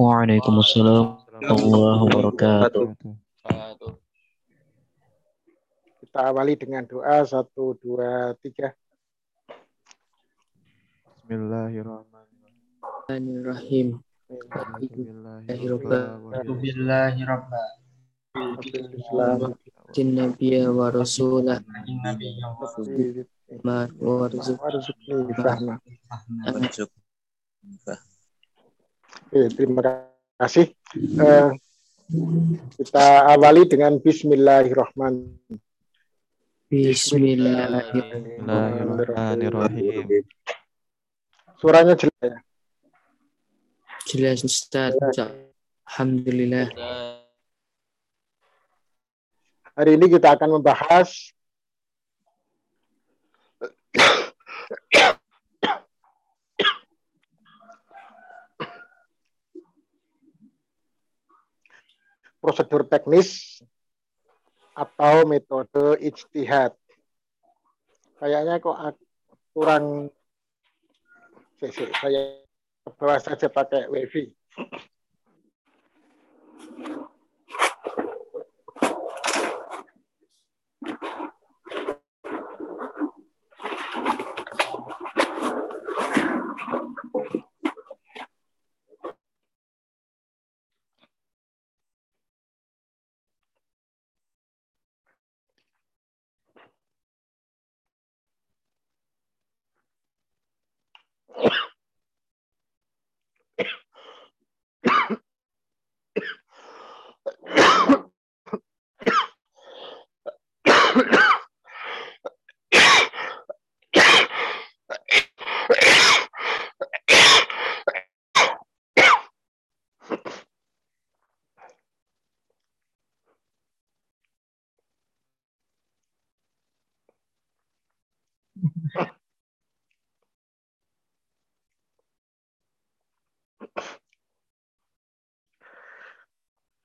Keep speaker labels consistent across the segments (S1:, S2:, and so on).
S1: Waalaikumsalam warahmatullahi wabarakatuh.
S2: Kita awali dengan doa satu dua tiga.
S3: Bismillahirrahmanirrahim.
S2: Bismillahirrahmanirrahim.
S3: Nabiya wa rasulah ma warzuq
S2: Warzuqni fahma. Oke, terima kasih. Eh, kita awali dengan Bismillahirrahmanirrahim.
S3: Bismillahirrahmanirrahim.
S4: Bismillahirrahmanirrahim.
S2: Suaranya jelas ya.
S3: Jelas Ustaz. Alhamdulillah.
S2: Hari ini kita akan membahas prosedur teknis atau metode ijtihad. Kayaknya kok kurang saya bawa saja pakai wifi.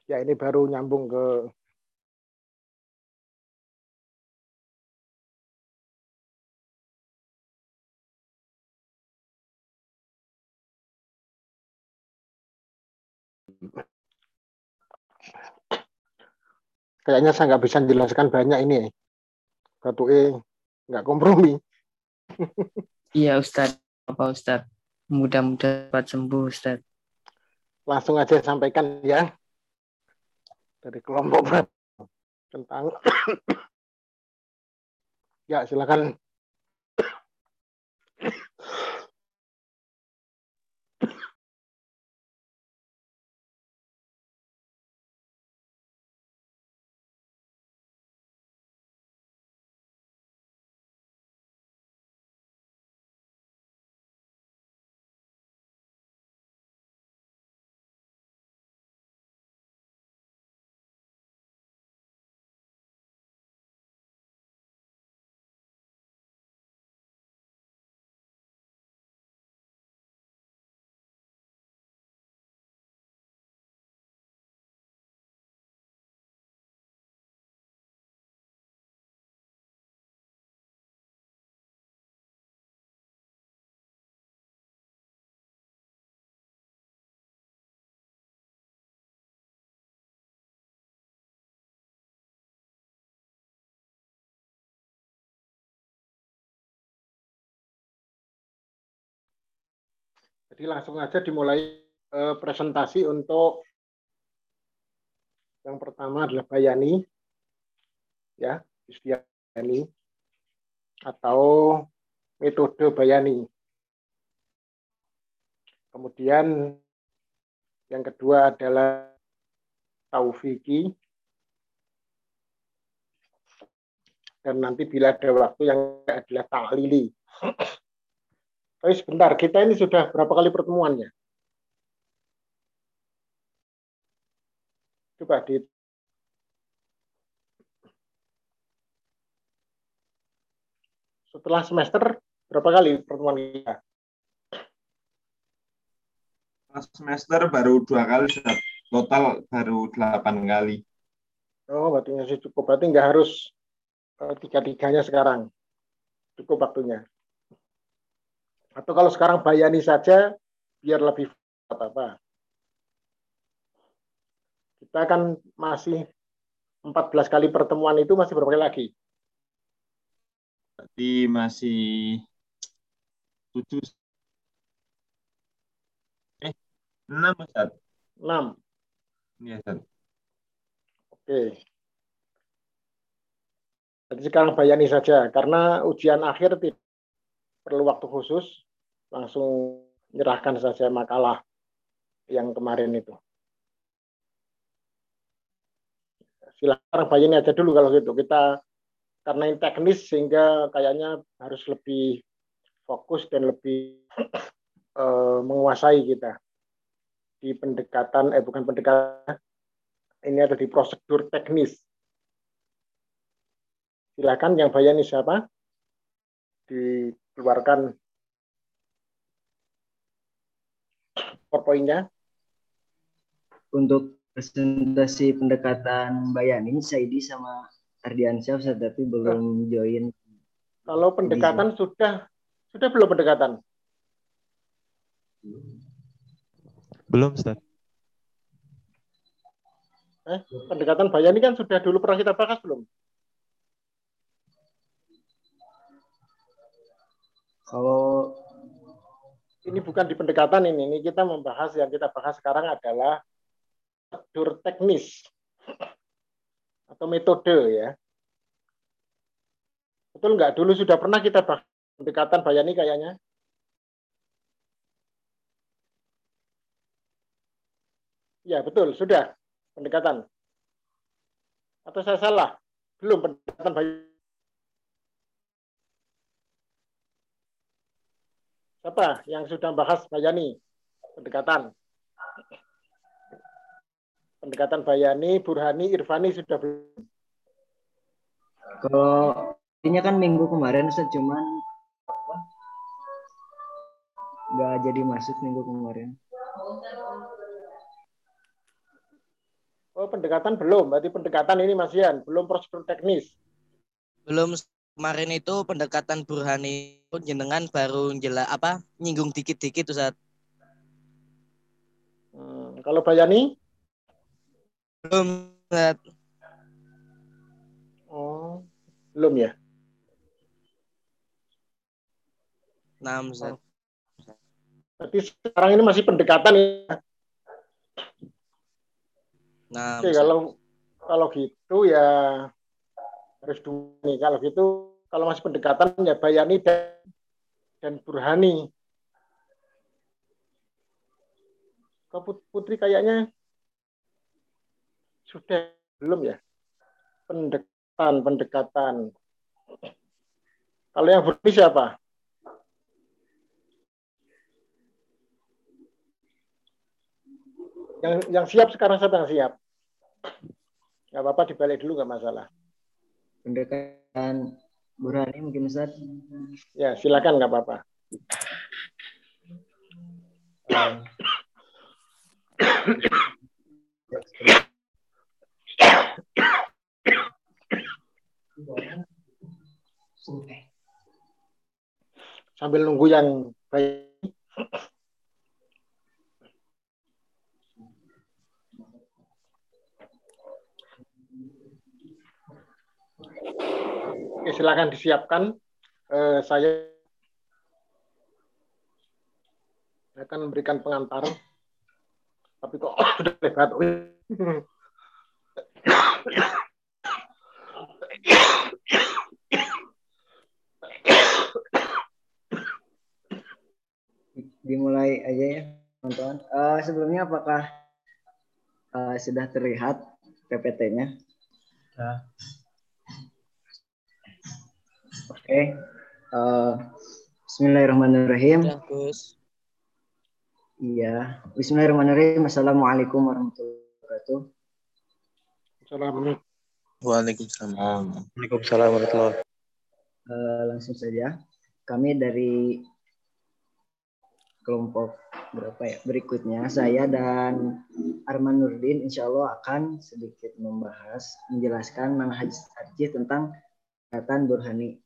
S2: Ya ini baru nyambung ke Kayaknya saya nggak bisa jelaskan banyak ini. Batu E nggak kompromi.
S3: Iya Ustaz. Apa Ustaz? Mudah-mudahan cepat sembuh Ustaz.
S2: Langsung aja sampaikan ya dari kelompok tentang ya silakan Jadi langsung aja dimulai eh, presentasi untuk yang pertama adalah Bayani, ya, Bayani atau metode Bayani. Kemudian yang kedua adalah Taufiki. Dan nanti bila ada waktu yang adalah Ta'lili. Tapi sebentar, kita ini sudah berapa kali pertemuannya? Coba di setelah semester berapa kali pertemuan kita?
S5: semester baru dua kali total baru delapan kali
S2: Oh, berarti masih cukup. Berarti nggak harus eh, tiga-tiganya sekarang. Cukup waktunya. Atau kalau sekarang bayani saja, biar lebih apa-apa. kita kan masih 14 kali pertemuan itu masih berapa kali lagi?
S5: Berarti masih tujuh. Eh, enam Ustaz.
S2: 6.
S5: Iya, Ustaz.
S2: Oke. Jadi sekarang bayani saja, karena ujian akhir tidak perlu waktu khusus, langsung menyerahkan saja makalah yang kemarin itu. Silakan bayani aja dulu kalau gitu. Kita karena ini teknis sehingga kayaknya harus lebih fokus dan lebih eh, menguasai kita di pendekatan eh bukan pendekatan ini ada di prosedur teknis. Silakan yang bayani siapa? Dikeluarkan PowerPoint-nya.
S3: Untuk presentasi pendekatan Bayani, Saidi sama Ardiansyah tapi belum join.
S2: Kalau pendekatan sudah sudah belum pendekatan?
S4: Belum, Ustaz.
S2: Eh, pendekatan Bayani kan sudah dulu pernah kita bahas belum?
S3: Kalau
S2: Ini bukan di pendekatan ini, ini kita membahas yang kita bahas sekarang adalah prosedur teknis atau metode ya. Betul nggak? Dulu sudah pernah kita bahas pendekatan Bayani kayaknya. Ya, betul, sudah pendekatan. Atau saya salah? Belum pendekatan Bayani. Siapa yang sudah bahas Bayani? Pendekatan. Pendekatan Bayani, Burhani, Irfani sudah belum.
S3: kalau ini kan minggu kemarin cuman apa? Nggak jadi masuk minggu kemarin.
S2: Oh, pendekatan belum. Berarti pendekatan ini masihan, belum prosedur teknis.
S6: belum kemarin itu pendekatan Burhani pun jenengan baru jela apa nyinggung dikit-dikit Ustaz.
S2: Hmm, kalau Bayani?
S6: Belum Ustaz.
S2: Oh, belum ya.
S6: Nah, Ustaz.
S2: Berarti sekarang ini masih pendekatan ya.
S6: Nah,
S2: Oke, kalau kalau gitu ya harus dua. Kalau gitu, kalau masih pendekatan ya Bayani dan, dan Burhani. Put- Putri kayaknya sudah belum ya? Pendekatan, pendekatan. Kalau yang Burhani siapa? Yang yang siap sekarang siapa yang siap? Gak apa-apa dibalik dulu nggak masalah.
S3: Pendekatan Burhani mungkin Ustaz.
S2: Ya silakan nggak apa-apa. Sambil nunggu yang baik. Oke, silakan disiapkan. Eh, saya akan memberikan pengantar. Tapi kok sudah lebat.
S3: Dimulai aja ya, teman-teman. Eh, sebelumnya apakah eh, sudah terlihat PPT-nya? Oke. Eh, Bismillahirrahmanirrahim.
S6: Gus.
S3: Iya. Bismillahirrahmanirrahim. Assalamualaikum warahmatullahi wabarakatuh.
S2: Assalamualaikum.
S5: Waalaikumsalam.
S4: Waalaikumsalam warahmatullahi
S3: Eh, langsung saja. Kami dari kelompok berapa ya? Berikutnya saya dan Arman Nurdin insya Allah akan sedikit membahas, menjelaskan manhaj tarjih tentang katan burhani.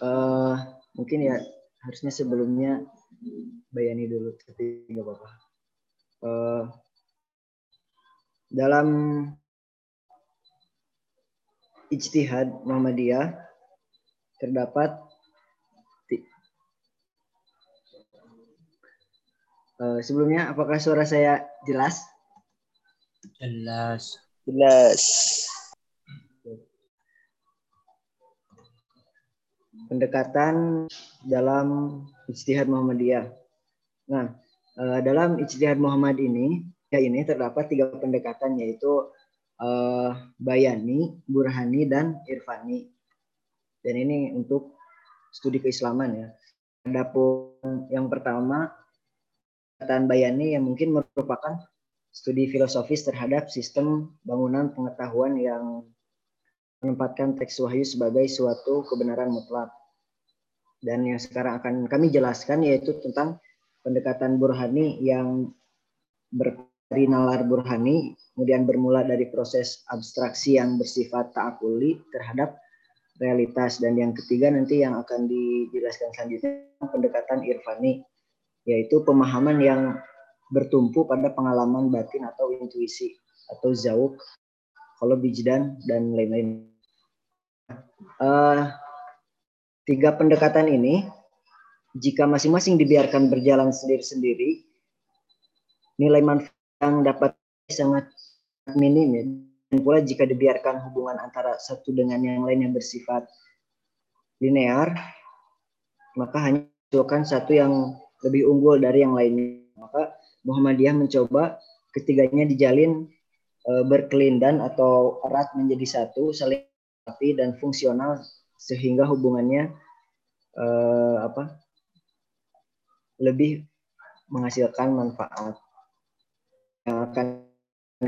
S3: Eh, mungkin ya harusnya sebelumnya bayani dulu, tapi nggak apa-apa. Eh, dalam ijtihad Muhammadiyah terdapat uh, sebelumnya apakah suara saya jelas?
S6: Jelas.
S7: Jelas.
S3: Pendekatan dalam ijtihad Muhammadiyah. Nah, uh, dalam ijtihad Muhammad ini ya ini terdapat tiga pendekatan yaitu uh, bayani, burhani, dan irfani. Dan ini untuk studi keislaman ya. Adapun yang pertama, pendekatan bayani yang mungkin merupakan studi filosofis terhadap sistem bangunan pengetahuan yang menempatkan teks wahyu sebagai suatu kebenaran mutlak. Dan yang sekarang akan kami jelaskan yaitu tentang pendekatan burhani yang dari nalar burhani, kemudian bermula dari proses abstraksi yang bersifat ta'akuli terhadap realitas. Dan yang ketiga nanti yang akan dijelaskan selanjutnya pendekatan irfani, yaitu pemahaman yang bertumpu pada pengalaman batin atau intuisi atau zauk, kalau bijdan dan lain-lain. Uh, tiga pendekatan ini, jika masing-masing dibiarkan berjalan sendiri-sendiri, nilai manfaat yang dapat sangat minim ya. Dan pula jika dibiarkan hubungan antara satu dengan yang lain yang bersifat linear, maka hanya menghasilkan satu yang lebih unggul dari yang lainnya. Maka Muhammadiyah mencoba ketiganya dijalin e, berkelindan atau erat menjadi satu, saling rapi dan fungsional sehingga hubungannya e, apa lebih menghasilkan manfaat yang akan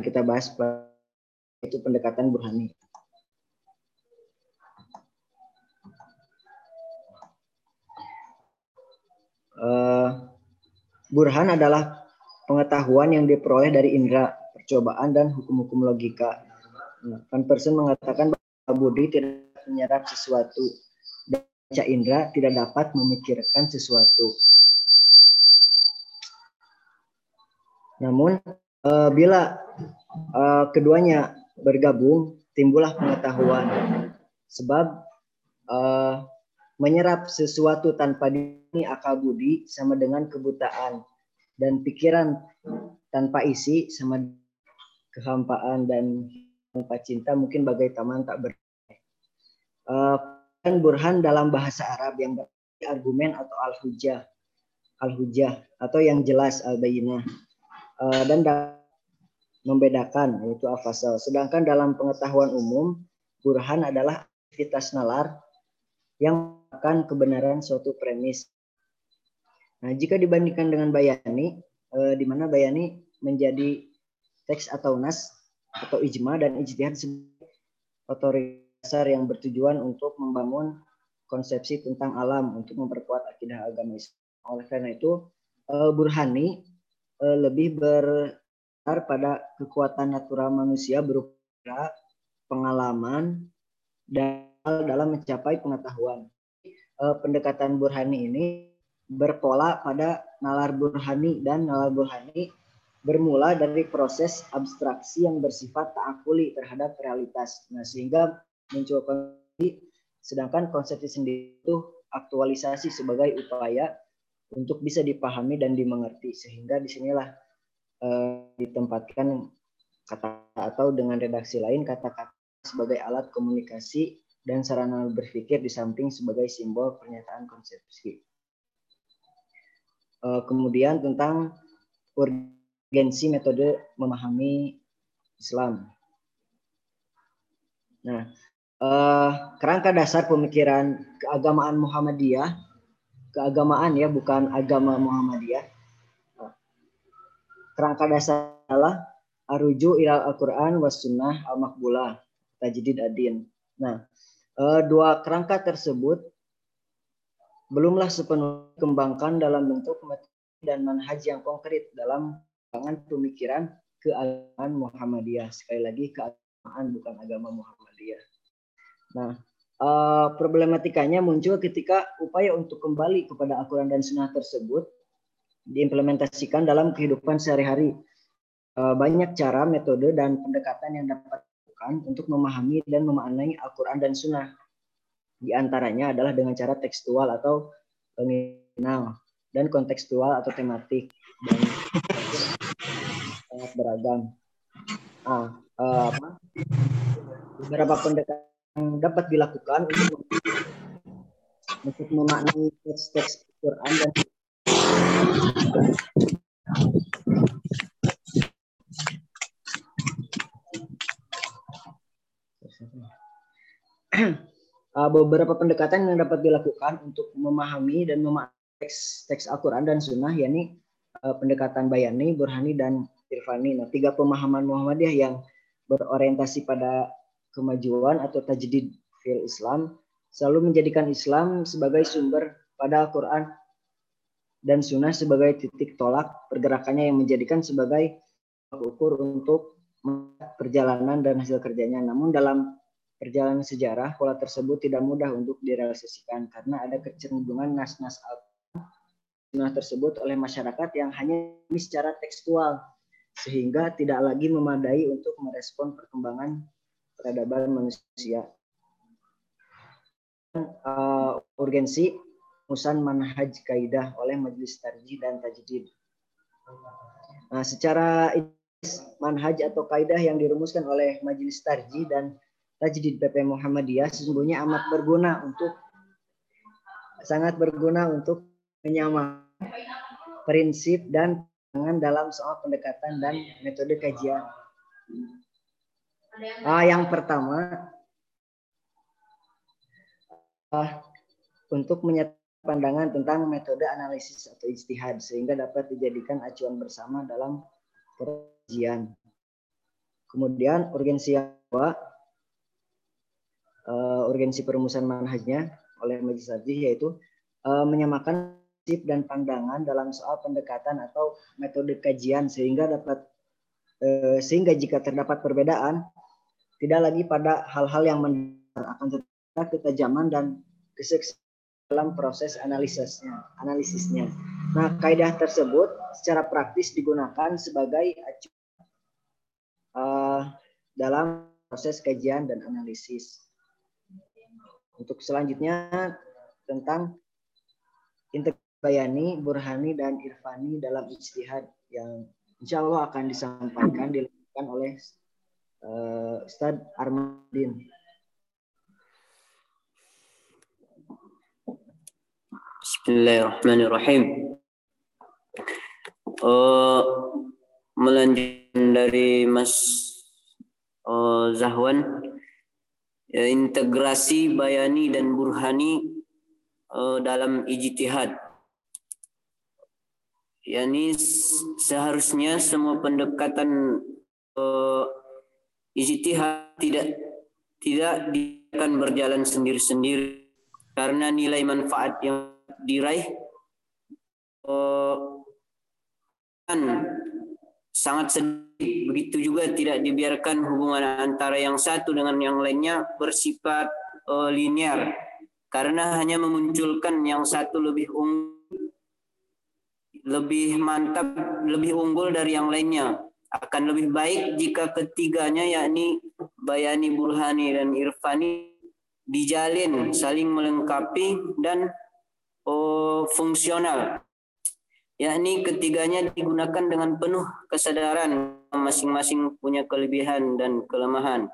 S3: kita bahas itu pendekatan burhani. Uh, burhan adalah pengetahuan yang diperoleh dari indera, percobaan, dan hukum-hukum logika. Nah, Van Person mengatakan bahwa budi tidak menyerap sesuatu dan indera tidak dapat memikirkan sesuatu. Namun uh, bila uh, keduanya bergabung, timbullah pengetahuan. Sebab uh, menyerap sesuatu tanpa dini akal budi sama dengan kebutaan dan pikiran tanpa isi sama kehampaan dan tanpa cinta mungkin bagai taman tak ber uh, burhan dalam bahasa Arab yang berarti argumen atau al-hujjah al-hujjah atau yang jelas al-bayinah uh, dan membedakan yaitu afasal. Sedangkan dalam pengetahuan umum, burhan adalah aktivitas nalar yang akan kebenaran suatu premis. Nah, jika dibandingkan dengan bayani, eh, di mana bayani menjadi teks atau nas atau ijma dan ijtihad sebagai yang bertujuan untuk membangun konsepsi tentang alam untuk memperkuat akidah agama Islam. Oleh karena itu, eh, burhani eh, lebih ber pada kekuatan natural manusia berupa pengalaman dan dalam mencapai pengetahuan. Eh, pendekatan burhani ini berpola pada nalar burhani dan nalar burhani bermula dari proses abstraksi yang bersifat ta'akuli terhadap realitas. Nah, sehingga muncul konsepsi, sedangkan konsepsi sendiri itu aktualisasi sebagai upaya untuk bisa dipahami dan dimengerti. Sehingga di sinilah Eh, ditempatkan kata atau dengan redaksi lain kata-kata sebagai alat komunikasi dan sarana berpikir di samping sebagai simbol pernyataan konsepsi. Uh, kemudian tentang urgensi metode memahami Islam. Nah, uh, kerangka dasar pemikiran keagamaan Muhammadiyah, keagamaan ya bukan agama Muhammadiyah, kerangka dasar adalah aruju ilal Al-Quran was sunnah al-makbulah tajdid adin. Nah, eh, dua kerangka tersebut belumlah sepenuhnya dikembangkan dalam bentuk metode dan manhaj yang konkret dalam pengembangan pemikiran keagamaan Muhammadiyah. Sekali lagi keagamaan bukan agama Muhammadiyah. Nah, eh, problematikanya muncul ketika upaya untuk kembali kepada Al-Quran dan Sunnah tersebut diimplementasikan dalam kehidupan sehari-hari uh, banyak cara, metode, dan pendekatan yang dapat dilakukan untuk memahami dan memaknai Al-Quran dan Sunnah. Di antaranya adalah dengan cara tekstual atau nominal dan kontekstual atau tematik dan sangat beragam. Ah, uh, apa? Beberapa pendekatan yang dapat dilakukan untuk memaknai teks-teks Quran dan uh, beberapa pendekatan yang dapat dilakukan untuk memahami dan memaknai teks, teks Al-Quran dan Sunnah, yakni uh, pendekatan Bayani, Burhani, dan Irfani. Nah, tiga pemahaman Muhammadiyah yang berorientasi pada kemajuan atau tajdid fil Islam selalu menjadikan Islam sebagai sumber pada Al-Quran dan Sunnah sebagai titik tolak pergerakannya yang menjadikan sebagai ukur untuk perjalanan dan hasil kerjanya. Namun dalam perjalanan sejarah, pola tersebut tidak mudah untuk direalisasikan karena ada kecenderungan nas-nas al tersebut oleh masyarakat yang hanya secara tekstual sehingga tidak lagi memadai untuk merespon perkembangan peradaban manusia. Uh, urgensi musan manhaj kaidah oleh Majelis Tarjih dan Tajdid. Nah, secara manhaj atau kaidah yang dirumuskan oleh Majelis Tarjih dan tajdid PP Muhammadiyah sesungguhnya amat berguna untuk sangat berguna untuk menyamakan prinsip dan pandangan dalam soal pendekatan dan metode kajian. Ah, yang pertama ah, untuk menyatakan pandangan tentang metode analisis atau istihad sehingga dapat dijadikan acuan bersama dalam kajian. Kemudian urgensi yang kedua uh, urgensi perumusan manhajnya oleh Majelis yaitu uh, menyamakan prinsip dan pandangan dalam soal pendekatan atau metode kajian sehingga dapat uh, sehingga jika terdapat perbedaan tidak lagi pada hal-hal yang akan tetap ketajaman dan kesuksesan dalam proses analisisnya analisisnya. Nah, kaidah tersebut secara praktis digunakan sebagai acuan uh, dalam proses kajian dan analisis. Untuk selanjutnya tentang bayani, burhani, dan irfani dalam ijtihad yang insya Allah akan disampaikan dilakukan oleh uh, Ustadz Armadin.
S7: Bismillahirrahmanirrahim. Uh, melanjutkan dari Mas uh, Zahwan ya, integrasi bayani dan burhani uh, dalam ijtihad. Yani seharusnya semua pendekatan uh, ijtihad tidak tidak akan berjalan sendiri-sendiri karena nilai manfaat yang diraih uh, kan sangat sedikit. Begitu juga tidak dibiarkan hubungan antara yang satu dengan yang lainnya bersifat uh, linear karena hanya memunculkan yang satu lebih unggul, lebih mantap, lebih unggul dari yang lainnya. Akan lebih baik jika ketiganya yakni Bayani, Burhani dan Irfani dijalin saling melengkapi dan oh, fungsional yakni ketiganya digunakan dengan penuh kesadaran masing-masing punya kelebihan dan kelemahan.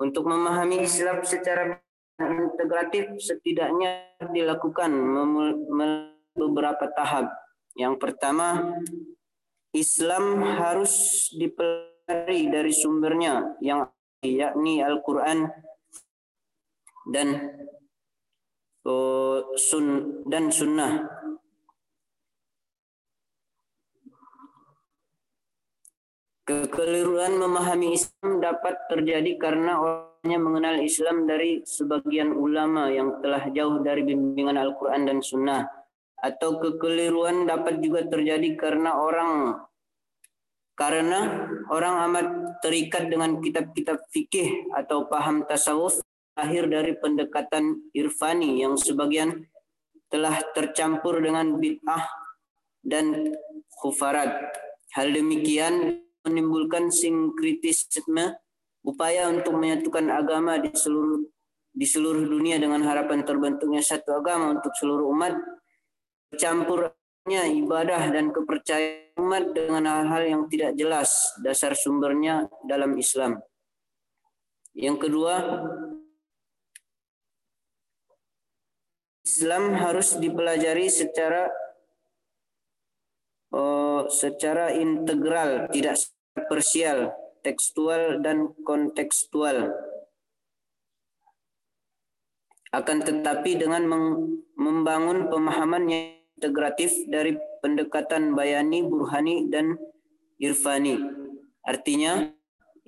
S7: Untuk memahami Islam secara integratif setidaknya dilakukan beberapa tahap. Yang pertama, Islam harus dipelajari dari sumbernya yang yakni Al-Qur'an dan oh, sun dan sunnah Kekeliruan memahami Islam dapat terjadi karena orangnya mengenal Islam dari sebagian ulama yang telah jauh dari bimbingan Al-Quran dan Sunnah. Atau kekeliruan dapat juga terjadi karena orang karena orang amat terikat dengan kitab-kitab fikih atau paham tasawuf akhir dari pendekatan irfani yang sebagian telah tercampur dengan bid'ah dan khufarat. Hal demikian menimbulkan sinkritisme, upaya untuk menyatukan agama di seluruh di seluruh dunia dengan harapan terbentuknya satu agama untuk seluruh umat, campurnya ibadah dan kepercayaan umat dengan hal-hal yang tidak jelas dasar sumbernya dalam Islam. Yang kedua, Islam harus dipelajari secara uh, secara integral, tidak parsial, tekstual dan kontekstual. Akan tetapi dengan membangun pemahaman yang integratif dari pendekatan bayani, burhani, dan irfani. Artinya,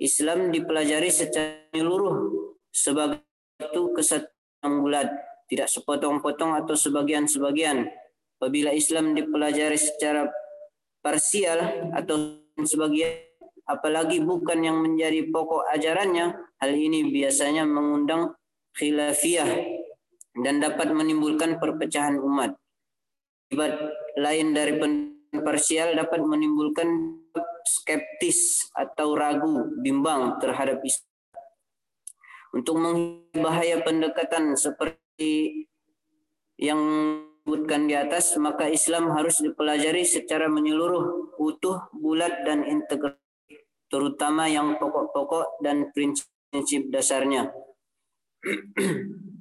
S7: Islam dipelajari secara menyeluruh sebagai itu kesatuan bulat tidak sepotong-potong atau sebagian-sebagian. Apabila Islam dipelajari secara parsial atau sebagian, apalagi bukan yang menjadi pokok ajarannya, hal ini biasanya mengundang khilafiyah dan dapat menimbulkan perpecahan umat. Akibat lain dari parsial dapat menimbulkan skeptis atau ragu, bimbang terhadap Islam. Untuk menghindari bahaya pendekatan seperti yang disebutkan di atas, maka Islam harus dipelajari secara menyeluruh, utuh, bulat, dan integratif, terutama yang pokok-pokok dan prinsip dasarnya.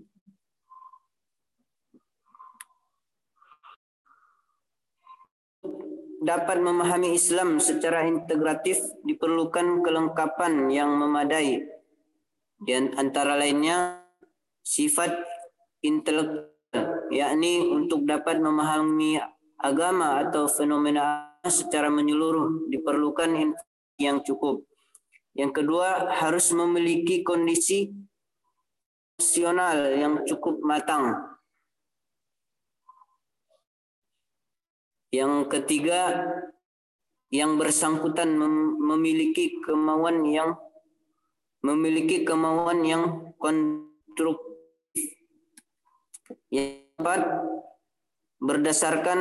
S7: dapat memahami Islam secara integratif diperlukan kelengkapan yang memadai. Di antara lainnya sifat intelektual yakni untuk dapat memahami agama atau fenomena secara menyeluruh diperlukan yang cukup. Yang kedua harus memiliki kondisi emosional yang cukup matang. Yang ketiga yang bersangkutan memiliki kemauan yang memiliki kemauan yang konstruktif yang keempat, berdasarkan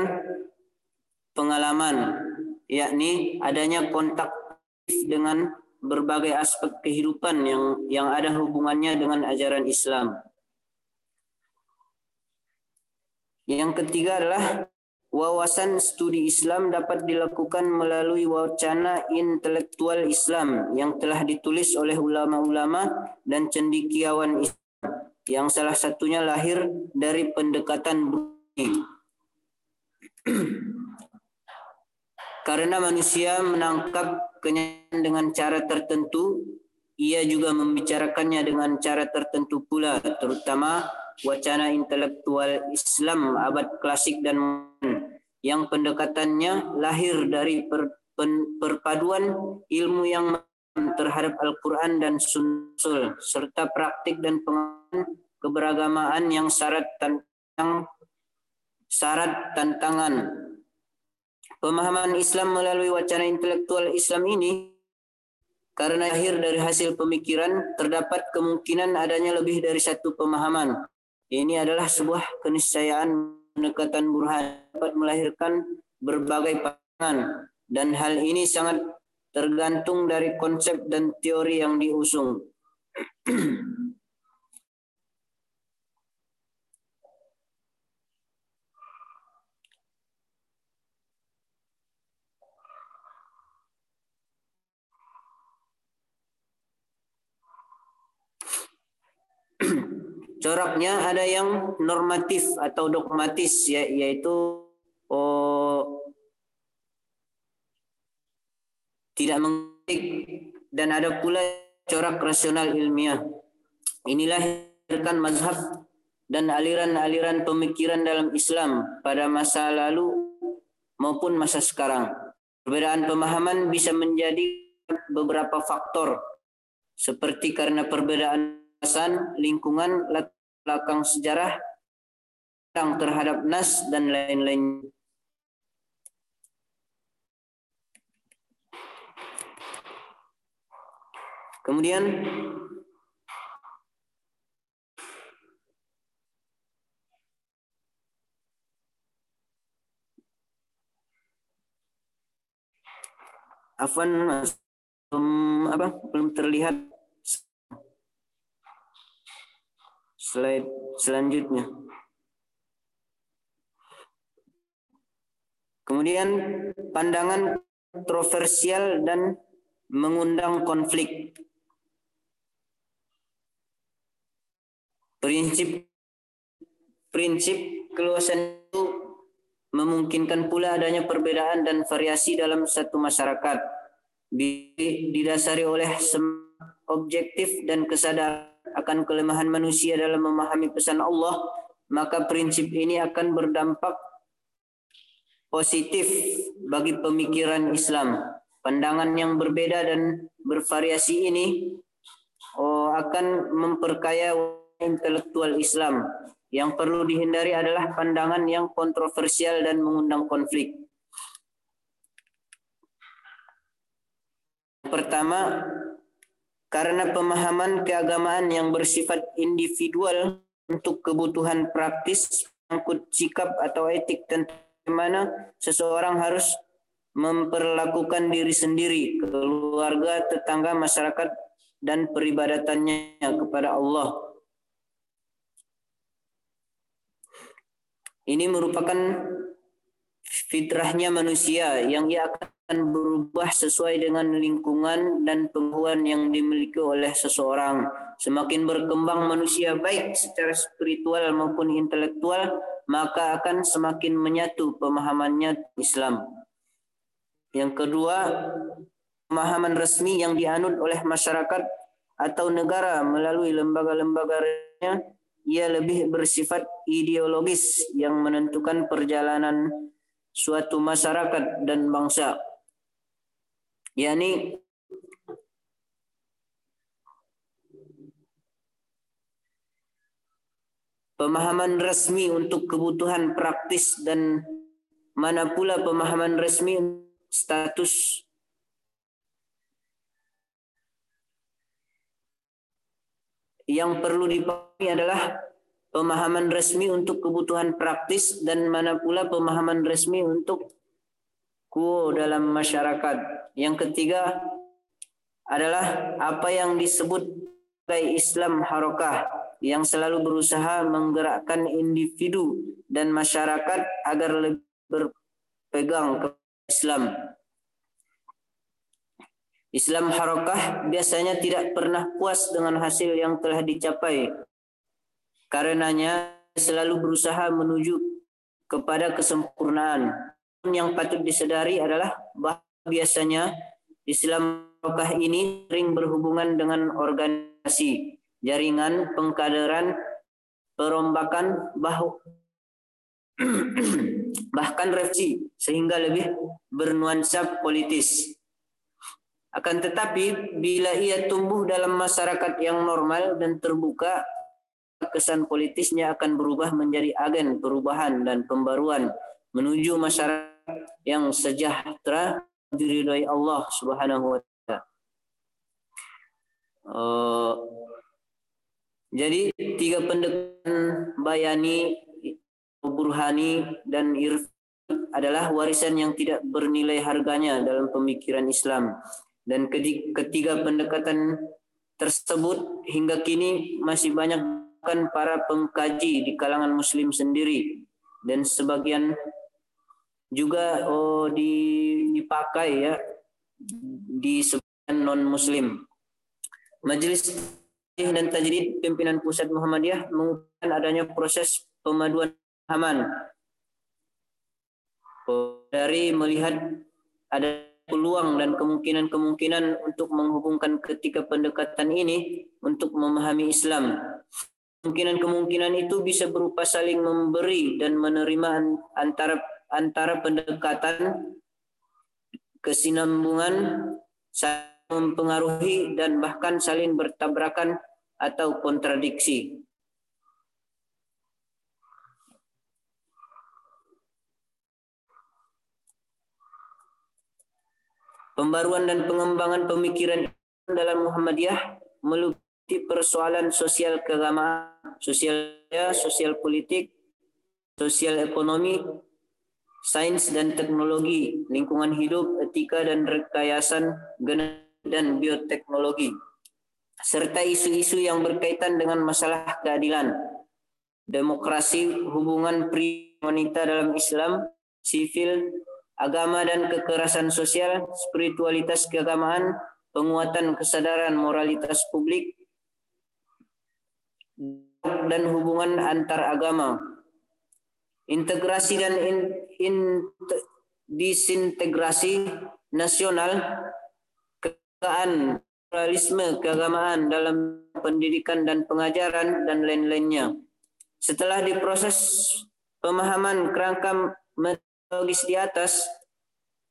S7: pengalaman, yakni adanya kontak dengan berbagai aspek kehidupan yang yang ada hubungannya dengan ajaran Islam. Yang ketiga adalah wawasan studi Islam dapat dilakukan melalui wacana intelektual Islam yang telah ditulis oleh ulama-ulama dan cendikiawan Islam yang salah satunya lahir dari pendekatan budi. Karena manusia menangkap kenyataan dengan cara tertentu, ia juga membicarakannya dengan cara tertentu pula, terutama wacana intelektual Islam abad klasik dan yang pendekatannya lahir dari per, pen, perpaduan ilmu yang terhadap Al-Quran dan Sunnah serta praktik dan pengalaman keberagamaan yang syarat tentang syarat tantangan. Pemahaman Islam melalui wacana intelektual Islam ini karena akhir dari hasil pemikiran terdapat kemungkinan adanya lebih dari satu pemahaman. Ini adalah sebuah keniscayaan pendekatan burhan dapat melahirkan berbagai pandangan dan hal ini sangat tergantung dari konsep dan teori yang diusung. Coraknya ada yang normatif atau dogmatis ya, yaitu oh, tidak mengetik dan ada pula corak rasional ilmiah. Inilah yang mazhab dan aliran-aliran pemikiran dalam Islam pada masa lalu maupun masa sekarang. Perbedaan pemahaman bisa menjadi beberapa faktor seperti karena perbedaan alasan, lingkungan, belakang sejarah, terhadap nas dan lain-lain. Kemudian Afan um, apa belum terlihat slide selanjutnya. Kemudian pandangan kontroversial dan mengundang konflik. Prinsip prinsip keluasan itu memungkinkan pula adanya perbedaan dan variasi dalam satu masyarakat didasari oleh objektif dan kesadaran akan kelemahan manusia dalam memahami pesan Allah maka prinsip ini akan berdampak positif bagi pemikiran Islam. Pandangan yang berbeda dan bervariasi ini oh, akan memperkaya intelektual Islam. Yang perlu dihindari adalah pandangan yang kontroversial dan mengundang konflik. Pertama, karena pemahaman keagamaan yang bersifat individual untuk kebutuhan praktis, mengikut sikap atau etik tentang bagaimana seseorang harus memperlakukan diri sendiri, keluarga, tetangga, masyarakat, dan peribadatannya kepada Allah. Ini merupakan fitrahnya manusia yang ia akan berubah sesuai dengan lingkungan dan pengetahuan yang dimiliki oleh seseorang. Semakin berkembang manusia baik secara spiritual maupun intelektual, maka akan semakin menyatu pemahamannya Islam. Yang kedua, pemahaman resmi yang dianut oleh masyarakat atau negara melalui lembaga-lembaganya ia lebih bersifat ideologis yang menentukan perjalanan suatu masyarakat dan bangsa. Yakni pemahaman resmi untuk kebutuhan praktis dan mana pula pemahaman resmi status yang perlu dipahami adalah pemahaman resmi untuk kebutuhan praktis dan mana pula pemahaman resmi untuk kuo dalam masyarakat. Yang ketiga adalah apa yang disebut sebagai Islam harokah yang selalu berusaha menggerakkan individu dan masyarakat agar lebih berpegang ke Islam. Islam harokah biasanya tidak pernah puas dengan hasil yang telah dicapai. Karenanya selalu berusaha menuju kepada kesempurnaan. Yang patut disadari adalah bahwa biasanya Islam harokah ini sering berhubungan dengan organisasi jaringan pengkaderan, perombakan, bahu, bahkan revisi sehingga lebih bernuansa politis. Akan tetapi bila ia tumbuh dalam masyarakat yang normal dan terbuka, kesan politisnya akan berubah menjadi agen perubahan dan pembaruan menuju masyarakat yang sejahtera diridhoi Allah Subhanahu wa taala. Uh, jadi tiga pendekatan bayani, burhani, dan irfan adalah warisan yang tidak bernilai harganya dalam pemikiran Islam. Dan ketiga pendekatan tersebut hingga kini masih banyak kan para pengkaji di kalangan muslim sendiri dan sebagian juga oh, dipakai ya di sebagian non muslim. Majelis dan Tajrid pimpinan pusat Muhammadiyah mengupayakan adanya proses pemaduan pemahaman dari melihat ada peluang dan kemungkinan-kemungkinan untuk menghubungkan ketiga pendekatan ini untuk memahami Islam. Kemungkinan-kemungkinan itu bisa berupa saling memberi dan menerima antara antara pendekatan kesinambungan saling mempengaruhi dan bahkan saling bertabrakan atau kontradiksi. Pembaruan dan pengembangan pemikiran dalam Muhammadiyah meliputi persoalan sosial keagamaan, sosial sosial politik, sosial ekonomi, sains dan teknologi, lingkungan hidup, etika dan rekayasan dan bioteknologi, serta isu-isu yang berkaitan dengan masalah keadilan, demokrasi, hubungan pria dalam Islam, sivil, agama dan kekerasan sosial, spiritualitas keagamaan, penguatan kesadaran moralitas publik, dan hubungan antar agama. Integrasi dan in, in, disintegrasi nasional, kekaan, pluralisme keagamaan dalam pendidikan dan pengajaran, dan lain-lainnya. Setelah diproses pemahaman kerangka metodologis di atas,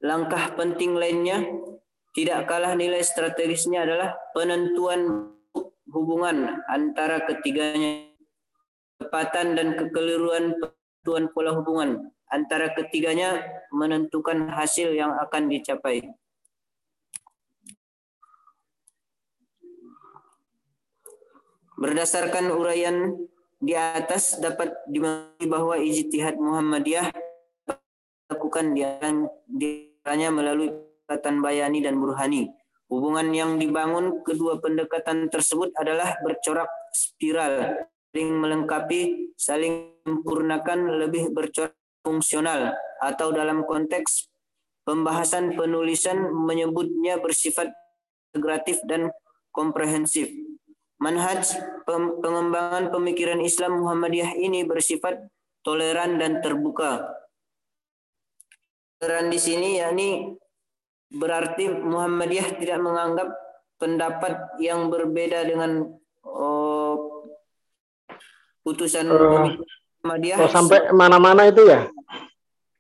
S7: langkah penting lainnya tidak kalah nilai strategisnya adalah penentuan hubungan antara ketiganya kepatan dan kekeliruan penentuan pola hubungan antara ketiganya menentukan hasil yang akan dicapai. Berdasarkan uraian di atas dapat dimengerti bahwa ijtihad Muhammadiyah dilakukan di antaranya melalui pendekatan bayani dan burhani. Hubungan yang dibangun kedua pendekatan tersebut adalah bercorak spiral, saling melengkapi, saling sempurnakan, lebih bercorak fungsional atau dalam konteks pembahasan penulisan menyebutnya bersifat integratif dan komprehensif. Manhaj pengembangan pemikiran Islam Muhammadiyah ini bersifat toleran dan terbuka. Toleran di sini yakni berarti Muhammadiyah tidak menganggap pendapat yang berbeda dengan putusan uh, Muhammadiyah.
S2: Oh, sampai mana-mana itu ya?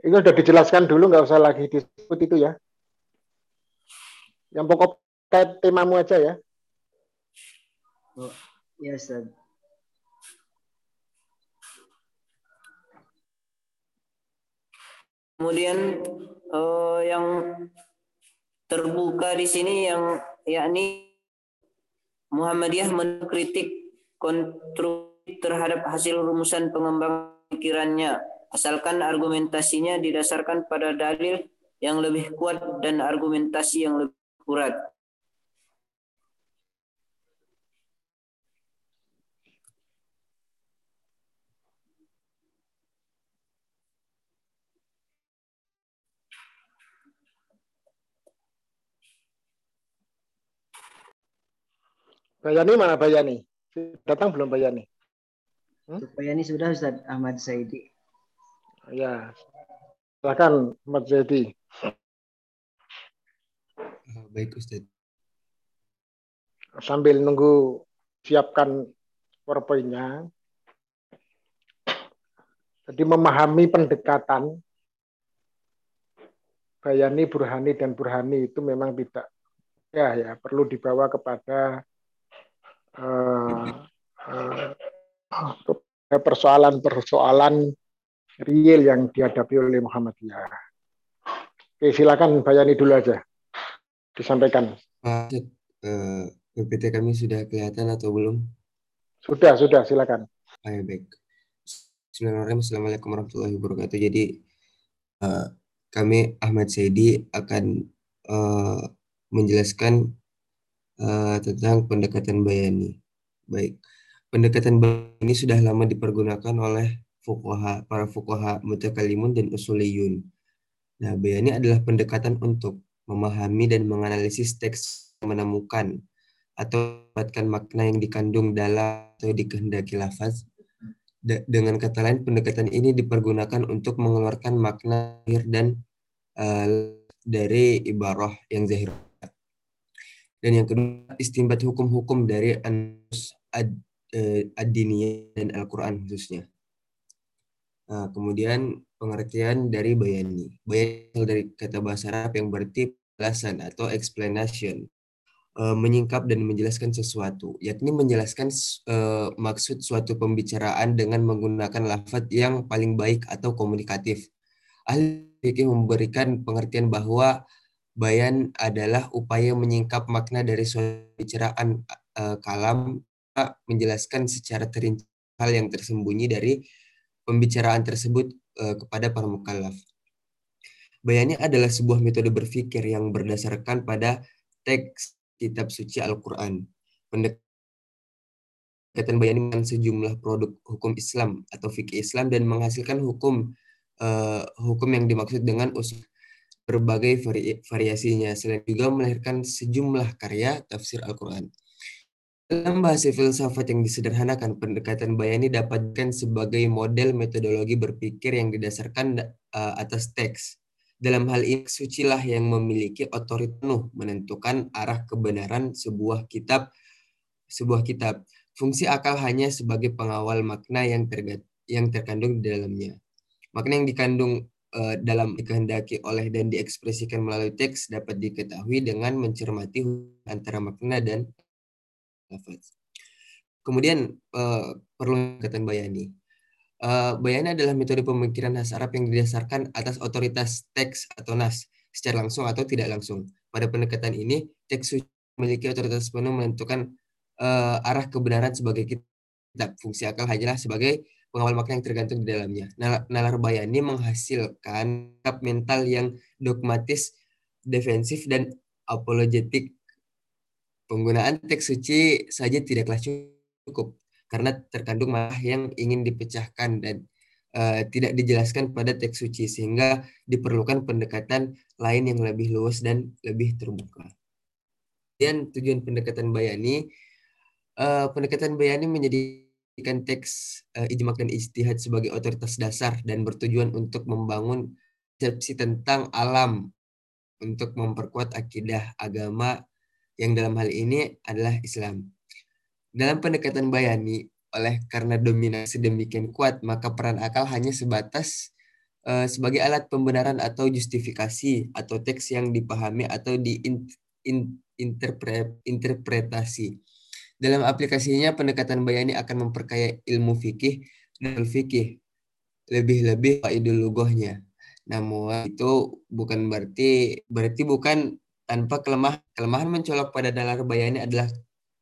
S2: Itu sudah dijelaskan dulu, nggak usah lagi disebut itu ya. Yang pokok kayak temamu aja ya.
S3: Oh, ya Ustaz.
S7: Kemudian uh, yang terbuka di sini yang yakni Muhammadiyah mengkritik kontrol terhadap hasil rumusan pengembangan pikirannya asalkan argumentasinya didasarkan pada dalil yang lebih kuat dan argumentasi yang lebih akurat.
S2: Bayani mana Bayani? Datang belum Bayani?
S3: Hmm? Bayani sudah Ustaz Ahmad Saidi.
S2: Ya, silakan Ahmad Saidi.
S8: Ah, baik Ustaz.
S2: Sambil nunggu siapkan PowerPoint-nya. Jadi memahami pendekatan Bayani, Burhani, dan Burhani itu memang tidak ya ya perlu dibawa kepada persoalan-persoalan real yang dihadapi oleh Muhammadiyah. Oke, silakan Bayani dulu aja. Disampaikan.
S8: Pak, uh, PPT kami sudah kelihatan atau belum?
S2: Sudah, sudah, silakan.
S8: Ya, baik. Bismillahirrahmanirrahim. Assalamualaikum warahmatullahi wabarakatuh. Jadi, uh, kami Ahmad Saidi akan uh, menjelaskan tentang pendekatan bayani. Baik, pendekatan ini sudah lama dipergunakan oleh fuqaha, para fuqaha mutakalimun dan usuliyun. Nah, bayani adalah pendekatan untuk memahami dan menganalisis teks menemukan atau mendapatkan makna yang dikandung dalam atau dikehendaki lafaz. dengan kata lain, pendekatan ini dipergunakan untuk mengeluarkan makna dan uh, dari ibarah yang zahir dan yang kedua, istimbat hukum-hukum dari anus ad, eh, ad-diniyah dan Al-Quran khususnya. Nah, kemudian pengertian dari bayani. Bayani dari kata bahasa Arab yang berarti penjelasan atau explanation. E, menyingkap dan menjelaskan sesuatu, yakni menjelaskan e, maksud suatu pembicaraan dengan menggunakan lafaz yang paling baik atau komunikatif. Ahli fikih memberikan pengertian bahwa Bayan adalah upaya menyingkap makna dari suatu bicaraan uh, kalam, menjelaskan secara terinci hal yang tersembunyi dari pembicaraan tersebut uh, kepada para mukallaf. Bayannya adalah sebuah metode berpikir yang berdasarkan pada teks kitab suci Al-Quran. Pendekatan bayani dengan sejumlah produk hukum Islam atau fikih Islam dan menghasilkan hukum uh, hukum yang dimaksud dengan usul berbagai vari variasinya. Selain juga melahirkan sejumlah karya tafsir Al-Quran. Dalam bahasa filsafat yang disederhanakan, pendekatan bayani dapatkan sebagai model metodologi berpikir yang didasarkan uh, atas teks. Dalam hal ini, sucilah yang memiliki otoritas penuh menentukan arah kebenaran sebuah kitab. Sebuah kitab. Fungsi akal hanya sebagai pengawal makna yang, yang terkandung di dalamnya. Makna yang dikandung uh, dalam dikehendaki oleh dan diekspresikan melalui teks dapat diketahui dengan mencermati antara makna dan Kemudian uh, perlu kata bayani. Uh, bayani adalah metode pemikiran khas Arab yang didasarkan atas otoritas teks atau nas secara langsung atau tidak langsung. Pada pendekatan ini, teks memiliki otoritas penuh menentukan uh, arah kebenaran sebagai kitab. Fungsi akal hanyalah sebagai pengawal makna yang tergantung di dalamnya. Nalar bayani menghasilkan mental yang dogmatis, defensif, dan apologetik Penggunaan teks suci saja tidaklah cukup karena terkandung malah yang ingin dipecahkan dan uh, tidak dijelaskan pada teks suci sehingga diperlukan pendekatan lain yang lebih luas dan lebih terbuka. Dan tujuan pendekatan bayani, uh, pendekatan bayani menjadikan teks uh, ijmak dan istihad sebagai otoritas dasar dan bertujuan untuk membangun persepsi tentang alam untuk memperkuat akidah agama yang dalam hal ini adalah Islam. Dalam pendekatan bayani, oleh karena dominasi demikian kuat, maka peran akal hanya sebatas uh, sebagai alat pembenaran atau justifikasi atau teks yang dipahami atau diinterpretasi. Dalam aplikasinya, pendekatan bayani akan memperkaya ilmu fikih dan fikih lebih-lebih ideologohnya. Namun itu bukan berarti berarti bukan tanpa kelemah kelemahan mencolok pada dalar bayani adalah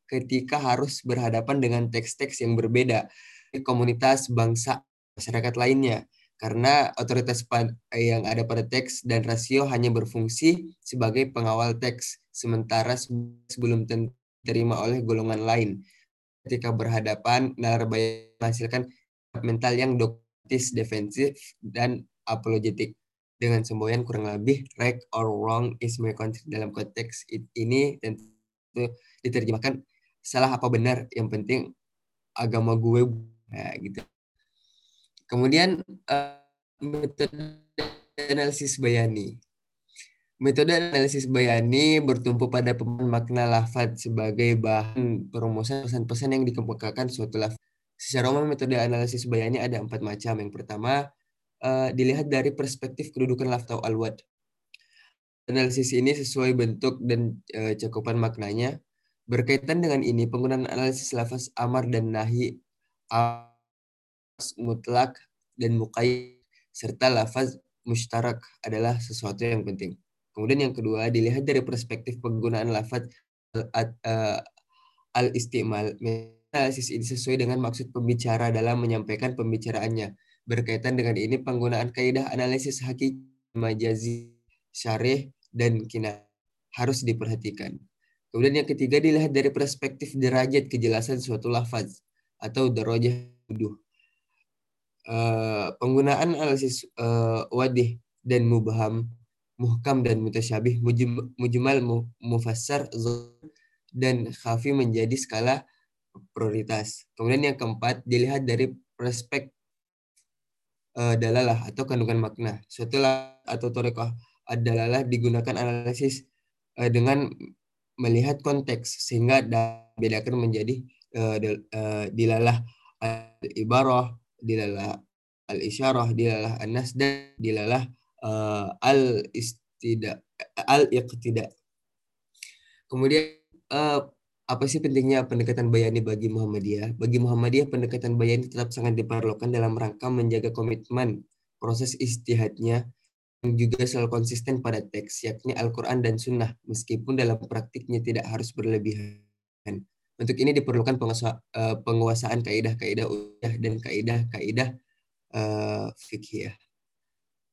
S8: ketika harus berhadapan dengan teks-teks yang berbeda komunitas bangsa masyarakat lainnya. Karena otoritas yang ada pada teks dan rasio hanya berfungsi sebagai pengawal teks sementara sebelum diterima oleh golongan lain. Ketika berhadapan nalar bayani menghasilkan mental yang dogmatis defensif dan apologetik dengan semboyan kurang lebih right or wrong is my country. Dalam konteks ini dan itu diterjemahkan salah apa benar yang penting agama gue nah, gitu. Kemudian uh, metode analisis bayani. Metode analisis bayani bertumpu pada makna lafaz sebagai bahan perumusan pesan-pesan yang dikemukakan suatu lafaz secara umum metode analisis bayani ada empat macam. Yang pertama uh, dilihat dari perspektif kedudukan laftau al-wad. Analisis ini sesuai bentuk dan uh, cakupan maknanya. Berkaitan dengan ini, penggunaan analisis lafaz amar dan nahi, mutlak, dan muqayyid, serta lafaz mustarak adalah sesuatu yang penting. Kemudian yang kedua, dilihat dari perspektif penggunaan lafaz uh, al-istimal. Analisis ini sesuai dengan maksud pembicara dalam menyampaikan pembicaraannya Berkaitan dengan ini, penggunaan kaidah analisis hakiki, majazi, syarih, dan kina harus diperhatikan. Kemudian yang ketiga dilihat dari perspektif derajat kejelasan suatu lafaz atau derajah tuduh. Uh, penggunaan analisis uh, wadih dan mubham, muhkam dan mutasyabih, mujmal, mufassar, dan khafi menjadi skala prioritas. Kemudian yang keempat dilihat dari perspektif uh, dalalah atau kandungan makna. Suatu atau torekoh adalah digunakan analisis uh, dengan melihat konteks sehingga bedakan menjadi uh, uh, dilalah al-ibarah, dilalah al-isyarah, dilalah an-nas dan dilalah uh, al-istida al-iqtida. Kemudian uh, apa sih pentingnya pendekatan bayani bagi Muhammadiyah? Bagi Muhammadiyah, pendekatan bayani tetap sangat diperlukan dalam rangka menjaga komitmen proses istihadnya yang juga selalu konsisten pada teks, yakni Al-Quran dan Sunnah, meskipun dalam praktiknya tidak harus berlebihan. Untuk ini diperlukan eh, penguasaan kaidah-kaidah udah dan kaidah-kaidah uh, fikih.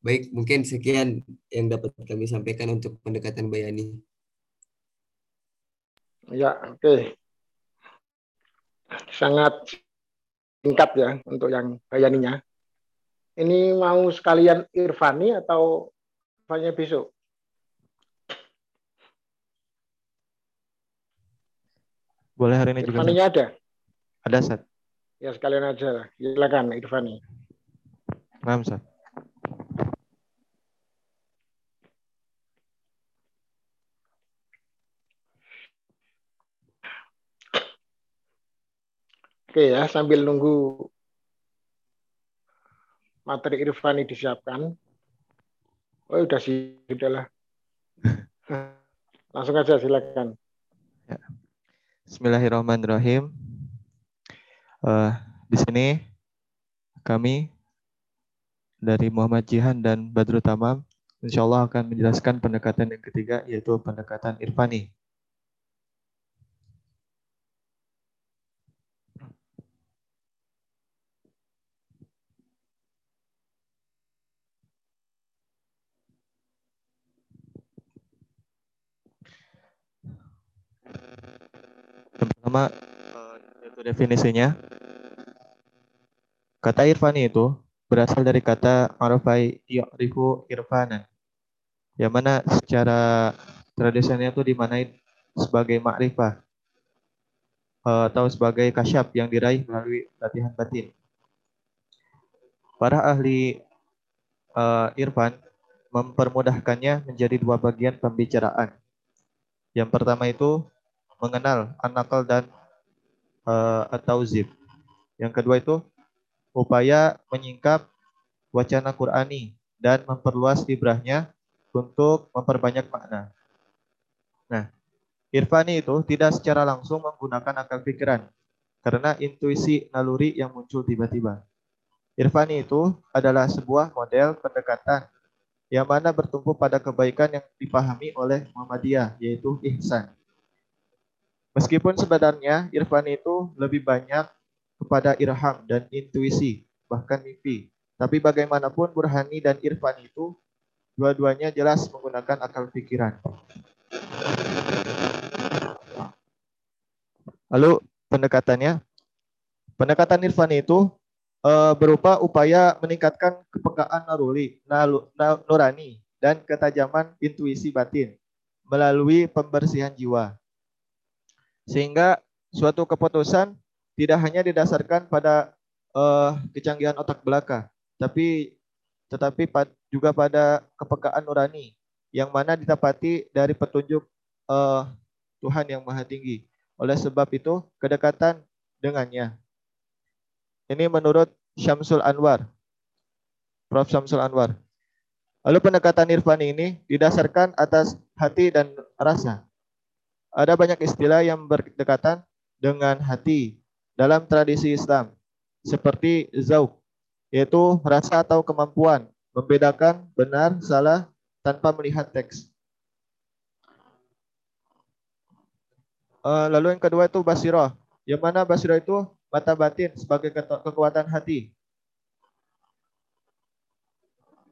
S8: Baik, mungkin sekian yang dapat kami sampaikan untuk pendekatan bayani.
S2: Ya, oke. Sangat singkat ya untuk yang bayaninya. Ini mau sekalian Irfani atau Irfannya besok?
S4: Boleh hari ini juga.
S2: Irfaninya ada?
S4: Ada, Sat.
S2: Ya sekalian aja. Silakan Irfani.
S4: Nah, Sat.
S2: Oke ya, sambil nunggu materi Irfani disiapkan. Oh, udah sih, udahlah. Langsung aja silakan.
S4: Ya. Bismillahirrahmanirrahim. Uh, di sini kami dari Muhammad Jihan dan Badrul Tamam insya Allah akan menjelaskan pendekatan yang ketiga yaitu pendekatan Irfani. Yang pertama itu definisinya. Kata irfani itu berasal dari kata arafai ya'rifu irfanan. Yang mana secara tradisionalnya itu dimanai sebagai makrifah atau sebagai kasyaf yang diraih melalui latihan batin. Para ahli uh, irfan mempermudahkannya menjadi dua bagian pembicaraan. Yang pertama itu mengenal anakal dan uh, atau zib. Yang kedua itu upaya menyingkap wacana Qurani dan memperluas ibrahnya untuk memperbanyak makna. Nah, irfani itu tidak secara langsung menggunakan akal pikiran karena intuisi naluri yang muncul tiba-tiba. Irfani itu adalah sebuah model pendekatan yang mana bertumpu pada kebaikan yang dipahami oleh Muhammadiyah, yaitu ihsan. Meskipun sebenarnya irfan itu lebih banyak kepada irham dan intuisi, bahkan mimpi. Tapi bagaimanapun burhani dan irfan itu dua-duanya jelas menggunakan akal pikiran. Lalu pendekatannya, pendekatan irfan itu e, berupa upaya meningkatkan kepekaan naruli, nurani, dan ketajaman intuisi batin melalui pembersihan jiwa. Sehingga suatu keputusan tidak hanya didasarkan pada uh, kecanggihan otak belaka, tapi tetapi juga pada kepekaan nurani yang mana didapati dari petunjuk uh, Tuhan yang Maha Tinggi. Oleh sebab itu, kedekatan dengannya. Ini menurut Syamsul Anwar. Prof. Syamsul Anwar. Lalu pendekatan irfani ini didasarkan atas hati dan rasa. Ada banyak istilah yang berdekatan dengan hati dalam tradisi Islam, seperti zauk, yaitu rasa atau kemampuan membedakan benar salah tanpa melihat teks. Eh, lalu yang kedua itu basiroh, yang mana basiroh itu mata batin sebagai kekuatan hati.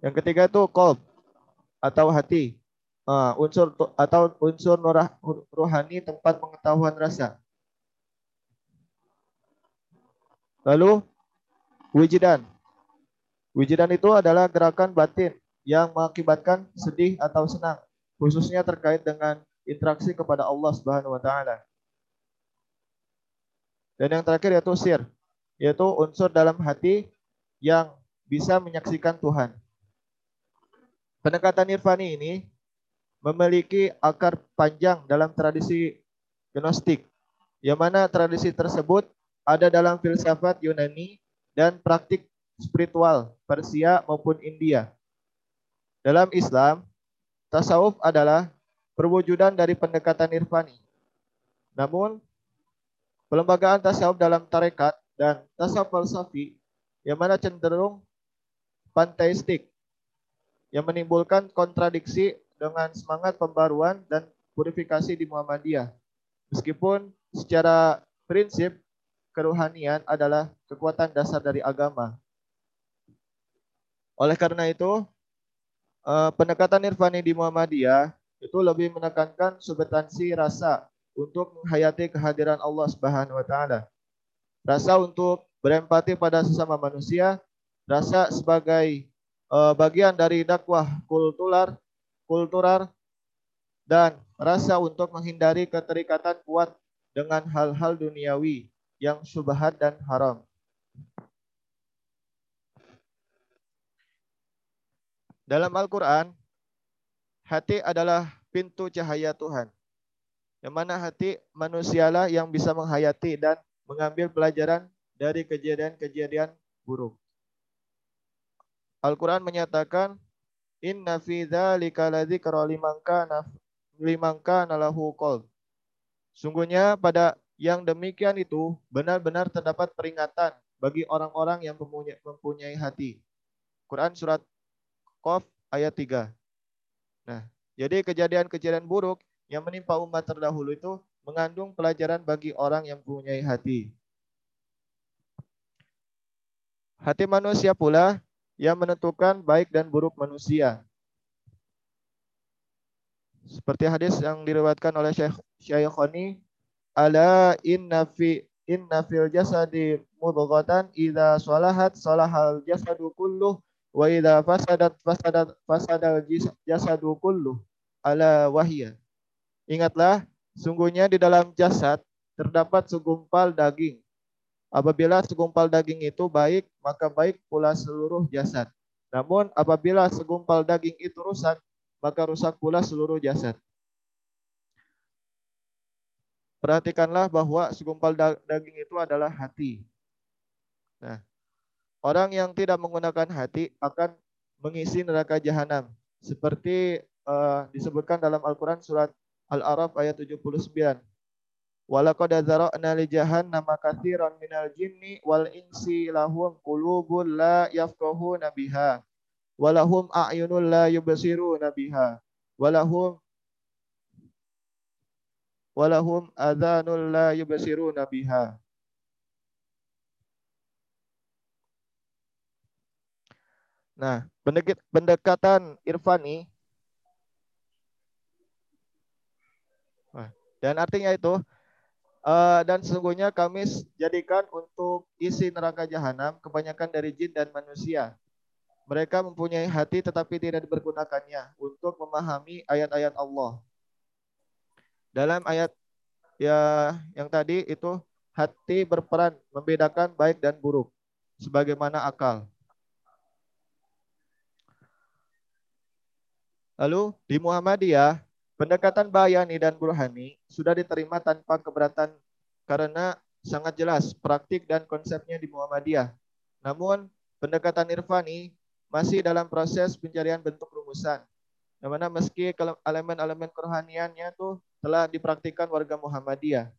S4: Yang ketiga itu kolb atau hati, uh, unsur atau unsur nurah, rohani tempat pengetahuan rasa. Lalu wijidan. Wijidan itu adalah gerakan batin yang mengakibatkan sedih atau senang, khususnya terkait dengan interaksi kepada Allah Subhanahu wa taala. Dan yang terakhir yaitu sir, yaitu unsur dalam hati yang bisa menyaksikan Tuhan. Pendekatan irfani ini memiliki akar panjang dalam tradisi Gnostik, yang mana tradisi tersebut ada dalam filsafat Yunani dan praktik spiritual Persia maupun India. Dalam Islam, tasawuf adalah perwujudan dari pendekatan irfani. Namun, pelembagaan tasawuf dalam tarekat dan tasawuf falsafi yang mana cenderung panteistik yang menimbulkan kontradiksi dengan semangat pembaruan dan purifikasi di Muhammadiyah. Meskipun secara prinsip keruhanian adalah kekuatan dasar dari agama. Oleh karena itu, eh, pendekatan irfani di Muhammadiyah itu lebih menekankan substansi rasa untuk menghayati kehadiran Allah Subhanahu wa taala. Rasa untuk berempati pada sesama manusia, rasa sebagai uh, bagian dari dakwah kultural, kultural dan rasa untuk menghindari keterikatan kuat dengan hal-hal duniawi yang syubhat dan haram. Dalam Al-Quran, hati adalah pintu cahaya Tuhan. Yang mana hati manusialah yang bisa menghayati dan mengambil pelajaran dari kejadian-kejadian buruk. Al-Quran menyatakan, Inna fi dzalika ladzikra liman kana liman kana lahu qalb. Sungguhnya pada yang demikian itu benar-benar terdapat peringatan bagi orang-orang yang mempunyai hati. Quran surat Qaf ayat 3. Nah, jadi kejadian-kejadian buruk yang menimpa umat terdahulu itu mengandung pelajaran bagi orang yang mempunyai hati. Hati manusia pula yang menentukan baik dan buruk manusia. Seperti hadis yang diriwayatkan oleh Syekh Syaikhani, ala inna fi inna fil jasadi mudghatan idza salahat salahal jasadu kulluh wa idza fasadat fasadat fasadal jasadu kulluh ala wahya. Ingatlah, sungguhnya di dalam jasad terdapat segumpal daging Apabila segumpal daging itu baik, maka baik pula seluruh jasad. Namun apabila segumpal daging itu rusak, maka rusak pula seluruh jasad. Perhatikanlah bahwa segumpal daging itu adalah hati. Nah, orang yang tidak menggunakan hati akan mengisi neraka jahanam. Seperti uh, disebutkan dalam Al-Quran surat Al-Araf ayat 79. Walaqad dzara'na li jahannama katsiran minal jinni wal insi lahum qulubun la yafqahuna biha walahum a'yunun la yubsiruna biha walahum walahum adhanun la yubsiruna biha. Nah, pendekatan irfani dan artinya itu Uh, dan sesungguhnya kami jadikan untuk isi neraka jahanam kebanyakan dari jin dan manusia. Mereka mempunyai hati tetapi tidak dipergunakannya untuk memahami ayat-ayat Allah. Dalam ayat ya yang tadi itu hati berperan membedakan baik dan buruk sebagaimana akal. Lalu di Muhammadiyah Pendekatan Bayani dan Burhani sudah diterima tanpa keberatan karena sangat jelas praktik dan konsepnya di Muhammadiyah. Namun pendekatan Irfani masih dalam proses pencarian bentuk rumusan. Yang meski elemen-elemen kerohaniannya itu telah dipraktikkan warga Muhammadiyah.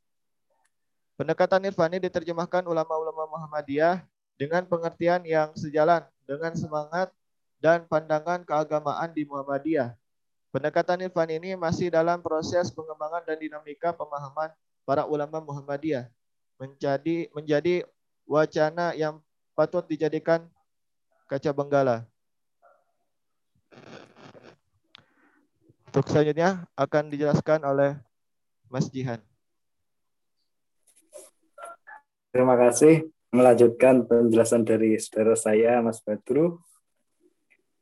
S4: Pendekatan Irfani diterjemahkan ulama-ulama Muhammadiyah dengan pengertian yang sejalan dengan semangat dan pandangan keagamaan di Muhammadiyah Pendekatan Irfan ini masih dalam proses pengembangan dan dinamika pemahaman para ulama Muhammadiyah menjadi menjadi wacana yang patut dijadikan kaca benggala. Untuk selanjutnya akan dijelaskan oleh Mas Jihan.
S9: Terima kasih melanjutkan penjelasan dari saudara saya Mas Badru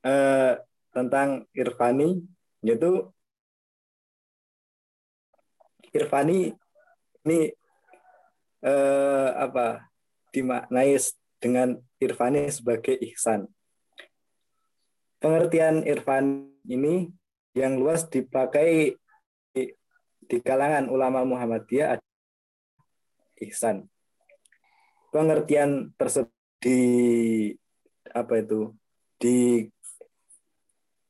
S9: eh, tentang Irfani yaitu Irfani ini eh, apa dimaknai dengan Irfani sebagai ihsan. Pengertian Irfan ini yang luas dipakai di, di kalangan ulama Muhammadiyah ihsan. Pengertian tersebut di apa itu di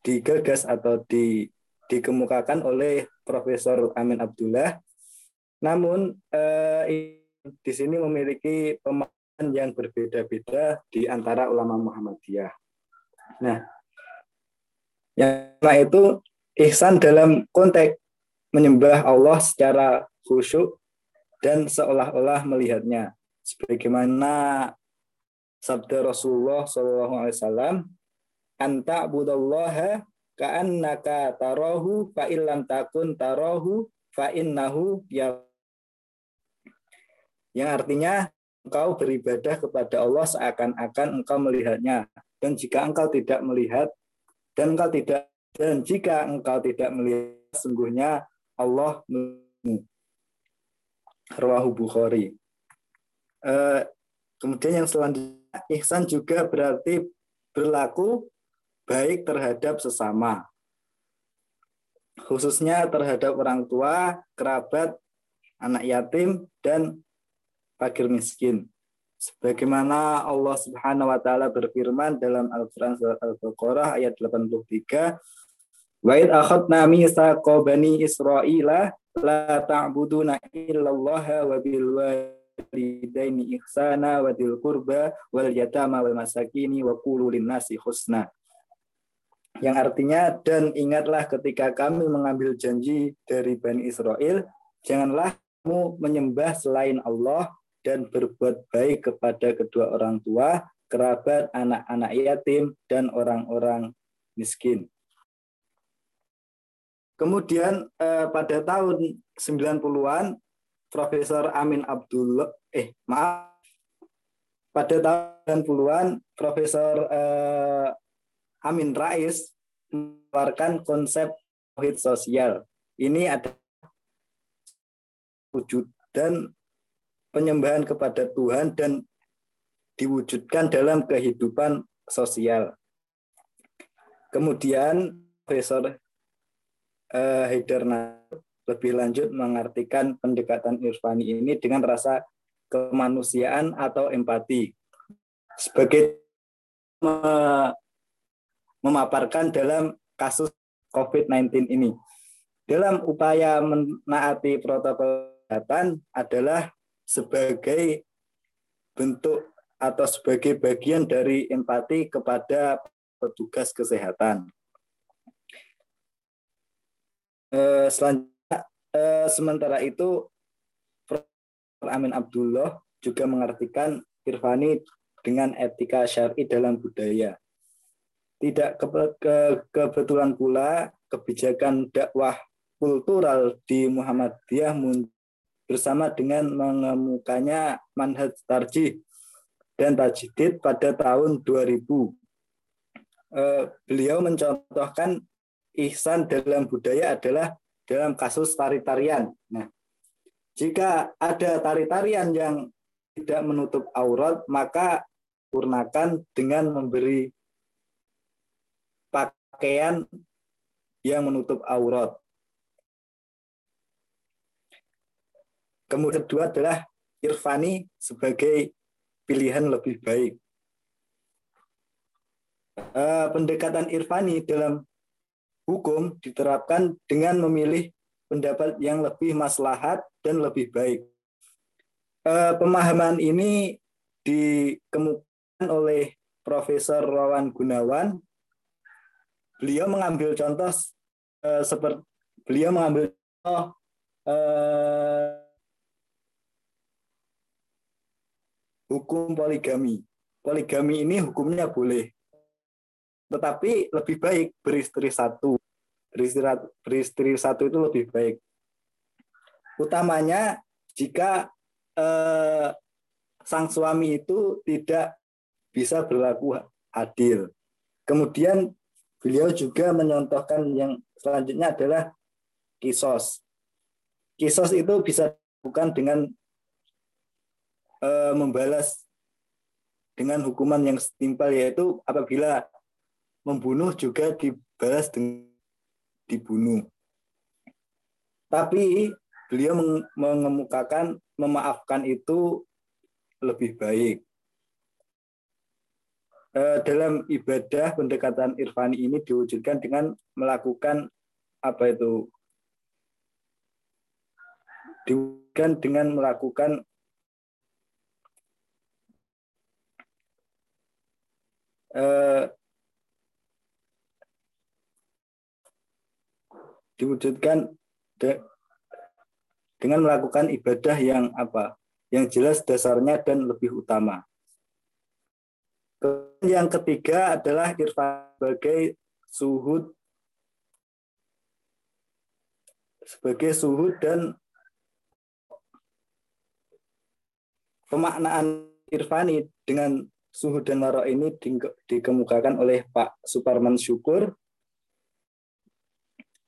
S9: digagas atau di, dikemukakan oleh Profesor Amin Abdullah. Namun eh, di sini memiliki pemahaman yang berbeda-beda di antara ulama Muhammadiyah. Nah, yang itu ihsan dalam konteks menyembah Allah secara khusyuk dan seolah-olah melihatnya. Sebagaimana sabda Rasulullah SAW, anta budallaha ka'annaka tarahu fa illam takun tarahu fa'innahu ya. Yang artinya engkau beribadah kepada Allah seakan-akan engkau melihatnya. Dan jika engkau tidak melihat dan engkau tidak dan jika engkau tidak melihat sungguhnya Allah Rawahu Bukhari. Eh, kemudian yang selanjutnya ihsan juga berarti berlaku baik terhadap sesama. Khususnya terhadap orang tua, kerabat, anak yatim, dan fakir miskin. Sebagaimana Allah Subhanahu wa taala berfirman dalam Al-Qur'an surat Al-Baqarah ayat 83, "Wa id akhadna mitsaqa bani Israila la ta'buduna illallah wa bil walidaini ihsana wa dil qurba wal yatama wal masakini wa qulu nasi husna." Yang artinya dan ingatlah ketika kami mengambil janji dari Bani Israel, janganlah kamu menyembah selain Allah dan berbuat baik kepada kedua orang tua, kerabat, anak-anak yatim, dan orang-orang miskin. Kemudian eh, pada tahun 90-an, Profesor Amin Abdullah, eh maaf, pada tahun 90-an, Profesor eh, Amin Rais mengeluarkan konsep tauhid sosial. Ini ada wujud dan penyembahan kepada Tuhan dan diwujudkan dalam kehidupan sosial. Kemudian Profesor uh, lebih lanjut mengartikan pendekatan irfani ini dengan rasa kemanusiaan atau empati sebagai memaparkan dalam kasus COVID-19 ini. Dalam upaya menaati protokol kesehatan adalah sebagai bentuk atau sebagai bagian dari empati kepada petugas kesehatan. Eh, selanjutnya, eh, sementara itu, Prof. Amin Abdullah juga mengartikan Irfani dengan etika syari dalam budaya. Tidak ke, ke, kebetulan pula kebijakan dakwah kultural di Muhammadiyah bersama dengan mengemukanya manhaj tarjih dan tajdid pada tahun 2000. Eh, beliau mencontohkan ihsan dalam budaya adalah dalam kasus tari-tarian. Nah, jika ada tari-tarian yang tidak menutup aurat, maka purnakan dengan memberi pakaian yang menutup aurat. Kemudian kedua adalah irfani sebagai pilihan lebih baik. Eh, pendekatan irfani dalam hukum diterapkan dengan memilih pendapat yang lebih maslahat dan lebih baik. Eh, pemahaman ini dikemukakan oleh Profesor Rawan Gunawan. Beliau mengambil contoh eh, seperti beliau mengambil contoh hukum poligami. Poligami ini hukumnya boleh. Tetapi lebih baik beristri satu. Beristri, beristri satu itu lebih baik. Utamanya jika eh, sang suami itu tidak bisa berlaku adil. Kemudian beliau juga menyontohkan yang selanjutnya adalah kisos. Kisos itu bisa bukan dengan Eh, membalas dengan hukuman yang setimpal yaitu apabila membunuh juga dibalas dengan dibunuh. Tapi beliau mengemukakan memaafkan itu lebih baik. Eh, dalam ibadah pendekatan irfani ini diwujudkan dengan melakukan apa itu diwujudkan dengan melakukan eh, diwujudkan de, dengan melakukan ibadah yang apa? Yang jelas dasarnya dan lebih utama. Yang ketiga adalah irfan sebagai suhud sebagai suhu dan pemaknaan irfani dengan suhu dan waro ini dikemukakan oleh Pak Suparman Syukur.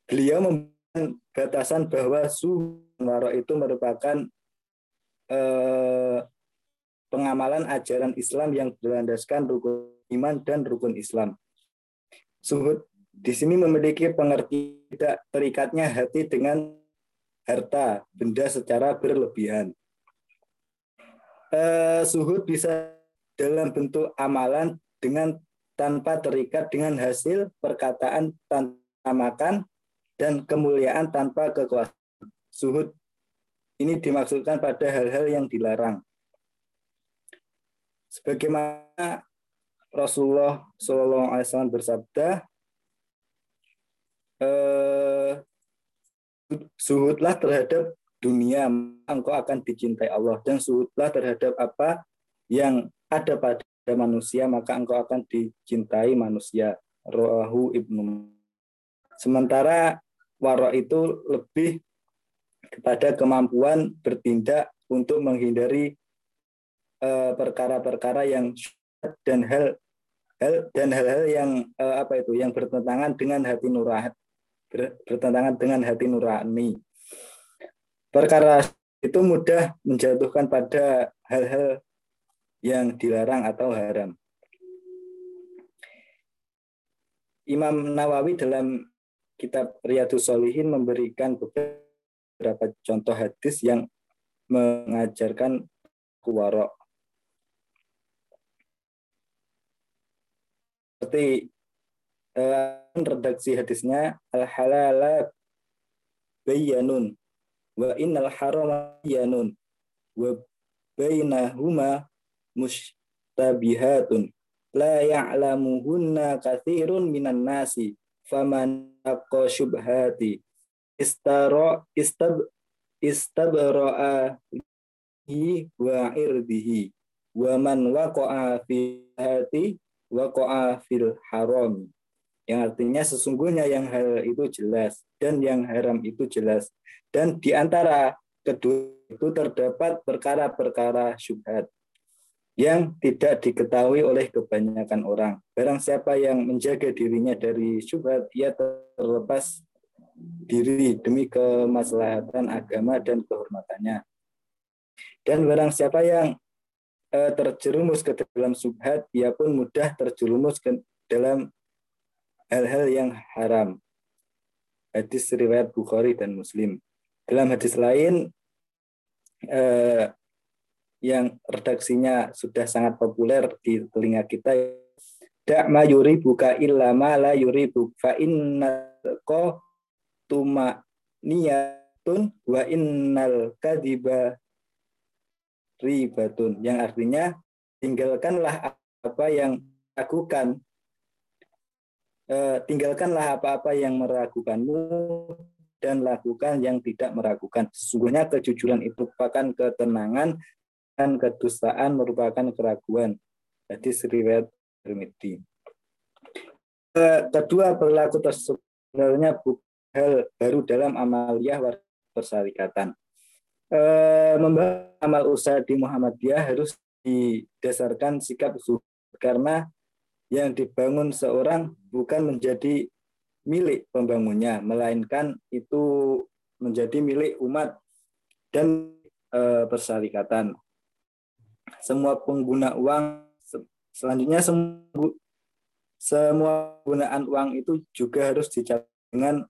S9: Beliau memberikan batasan bahwa suhu dan waro itu merupakan eh, pengamalan ajaran Islam yang berlandaskan rukun iman dan rukun Islam. Suhud di sini memiliki pengertian tidak terikatnya hati dengan harta, benda secara berlebihan. Eh, suhud bisa dalam bentuk amalan dengan tanpa terikat dengan hasil perkataan tanpa makan dan kemuliaan tanpa kekuasaan. Suhud ini dimaksudkan pada hal-hal yang dilarang. Sebagaimana Rasulullah SAW bersabda, eh, suhudlah terhadap dunia, engkau akan dicintai Allah dan suhudlah terhadap apa yang ada pada manusia, maka engkau akan dicintai manusia. Rohu ibnu. Sementara warok itu lebih kepada kemampuan bertindak untuk menghindari perkara-perkara yang dan hal hal dan hal-hal yang uh, apa itu yang bertentangan dengan hati nurani bertentangan dengan hati nurani perkara itu mudah menjatuhkan pada hal-hal yang dilarang atau haram. Imam Nawawi dalam kitab Riyadus Solihin memberikan beberapa contoh hadis yang mengajarkan kuwarok. Seperti eh, redaksi hadisnya al-halala bayanun wa innal harama bayanun wa bainahuma mustabihatun la ya'lamuhunna kathirun minan nasi faman taqqa syubhati istara istab istabra'a wa irdihi wa man waqa'a fi hati waqa'a fil haram yang artinya sesungguhnya yang hal itu jelas dan yang haram itu jelas dan di antara kedua itu terdapat perkara-perkara syubhat yang tidak diketahui oleh kebanyakan orang. Barang siapa yang menjaga dirinya dari syubhat, ia terlepas diri demi kemaslahatan agama dan kehormatannya. Dan barang siapa yang terjerumus ke dalam syubhat, ia pun mudah terjerumus ke dalam hal-hal yang haram. Hadis riwayat Bukhari dan Muslim. Dalam hadis lain, eh, yang redaksinya sudah sangat populer di telinga kita dak ma yuri buka illa ma la yuri fa inna ko tuma niyatun wa innal kadiba ribatun yang artinya tinggalkanlah apa yang lakukan e, tinggalkanlah apa-apa yang meragukanmu dan lakukan yang tidak meragukan. Sesungguhnya kejujuran itu merupakan ketenangan dan kedustaan merupakan keraguan. Jadi riwayat Tirmidzi. Kedua perilaku tersebut sebenarnya hal baru dalam amaliyah persyarikatan. E, membahas amal usaha di Muhammadiyah harus didasarkan sikap zuhud. Karena yang dibangun seorang bukan menjadi milik pembangunnya, melainkan itu menjadi milik umat dan e, persyarikatan. Semua pengguna uang selanjutnya semua penggunaan uang itu juga harus dicatat dengan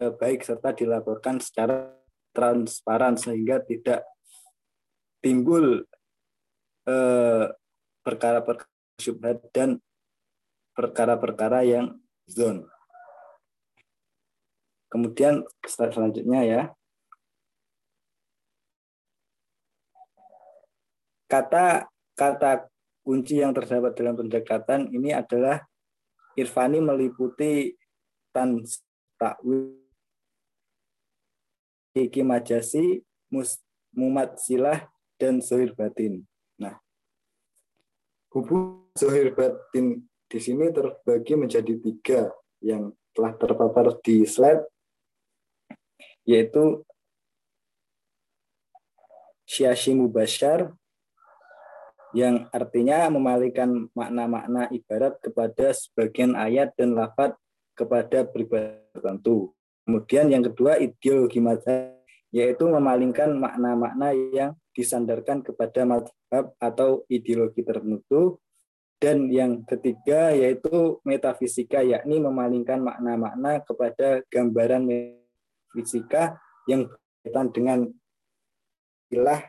S9: eh, baik serta dilaporkan secara transparan sehingga tidak timbul eh, perkara-perkara syubhat dan perkara-perkara yang zon. Kemudian selanjutnya ya. Kata kata kunci yang terdapat dalam pendekatan ini adalah irfani meliputi tan takwil iki majasi mumat silah dan zohir batin. Nah, hubungan zohir batin di sini terbagi menjadi tiga yang telah terpapar di slide. yaitu syashi mubashar yang artinya memalingkan makna-makna ibarat kepada sebagian ayat dan lafaz kepada pribadi tertentu. Kemudian yang kedua ideologi mazhab yaitu memalingkan makna-makna yang disandarkan kepada mazhab atau ideologi tertentu. Dan yang ketiga yaitu metafisika yakni memalingkan makna-makna kepada gambaran fisika yang berkaitan dengan ilah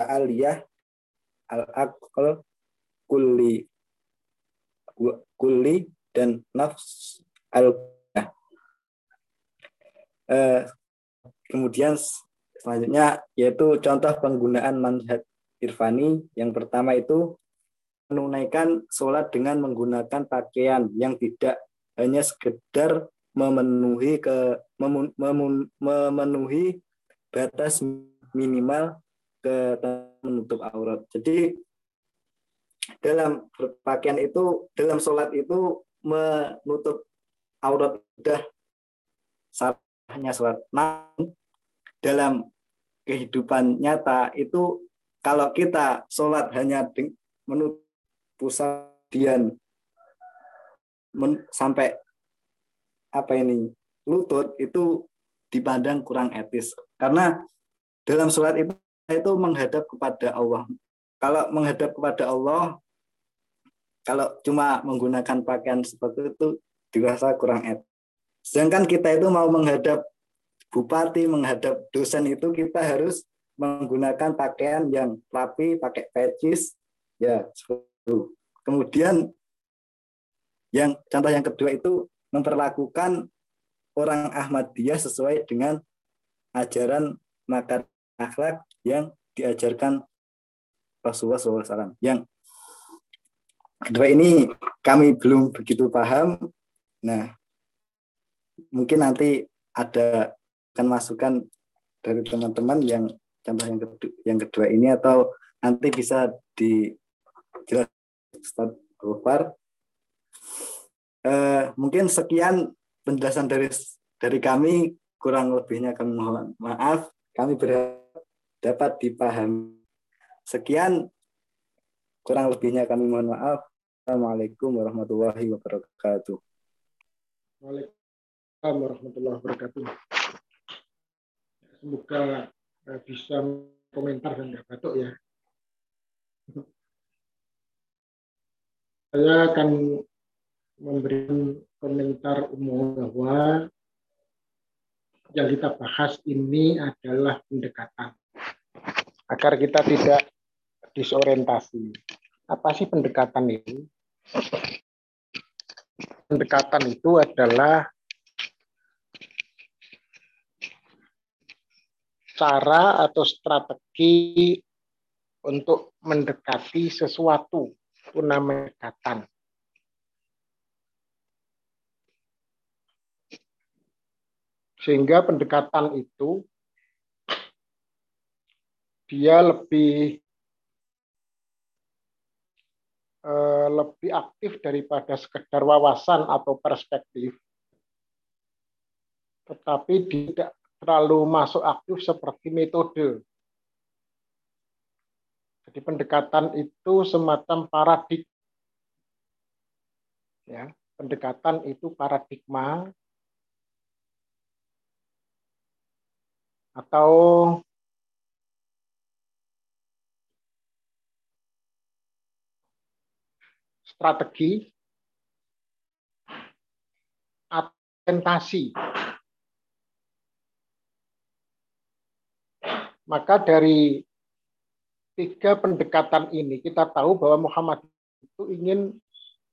S9: al-aliyah al-aql kulli kulli dan nafs al eh, kemudian selanjutnya yaitu contoh penggunaan manhaj irfani yang pertama itu menunaikan sholat dengan menggunakan pakaian yang tidak hanya sekedar memenuhi ke memenuhi batas minimal ke menutup aurat. Jadi dalam berpakaian itu, dalam sholat itu menutup aurat sudah hanya sholat. Namun dalam kehidupan nyata itu kalau kita sholat hanya menutup pusat men, sampai apa ini lutut itu dipandang kurang etis karena dalam sholat itu itu menghadap kepada Allah. Kalau menghadap kepada Allah, kalau cuma menggunakan pakaian seperti itu dirasa kurang etis. Sedangkan kita itu mau menghadap bupati, menghadap dosen itu kita harus menggunakan pakaian yang rapi, pakai pecis, ya Kemudian yang contoh yang kedua itu memperlakukan orang Ahmadiyah sesuai dengan ajaran makar akhlak yang diajarkan Rasulullah SAW. Yang kedua ini kami belum begitu paham. Nah, mungkin nanti ada akan masukan dari teman-teman yang contoh yang kedua, yang kedua ini atau nanti bisa dijelaskan Ustaz Gofar. Eh, mungkin sekian penjelasan dari dari kami kurang lebihnya kami mohon maaf kami berharap dapat dipahami. Sekian kurang lebihnya kami mohon maaf. Assalamualaikum warahmatullahi wabarakatuh.
S2: Waalaikumsalam warahmatullahi wabarakatuh. Semoga eh, bisa komentar dan nggak batuk ya. Saya akan memberikan komentar umum bahwa yang kita bahas ini adalah pendekatan. Agar kita tidak disorientasi. Apa sih pendekatan itu? Pendekatan itu adalah cara atau strategi untuk mendekati sesuatu itu namanya pendekatan. Sehingga pendekatan itu dia lebih eh, lebih aktif daripada sekedar wawasan atau perspektif, tetapi tidak terlalu masuk aktif seperti metode. Jadi pendekatan itu semacam paradigma. Ya, pendekatan itu paradigma atau strategi atentasi. Maka dari tiga pendekatan ini kita tahu bahwa Muhammad itu ingin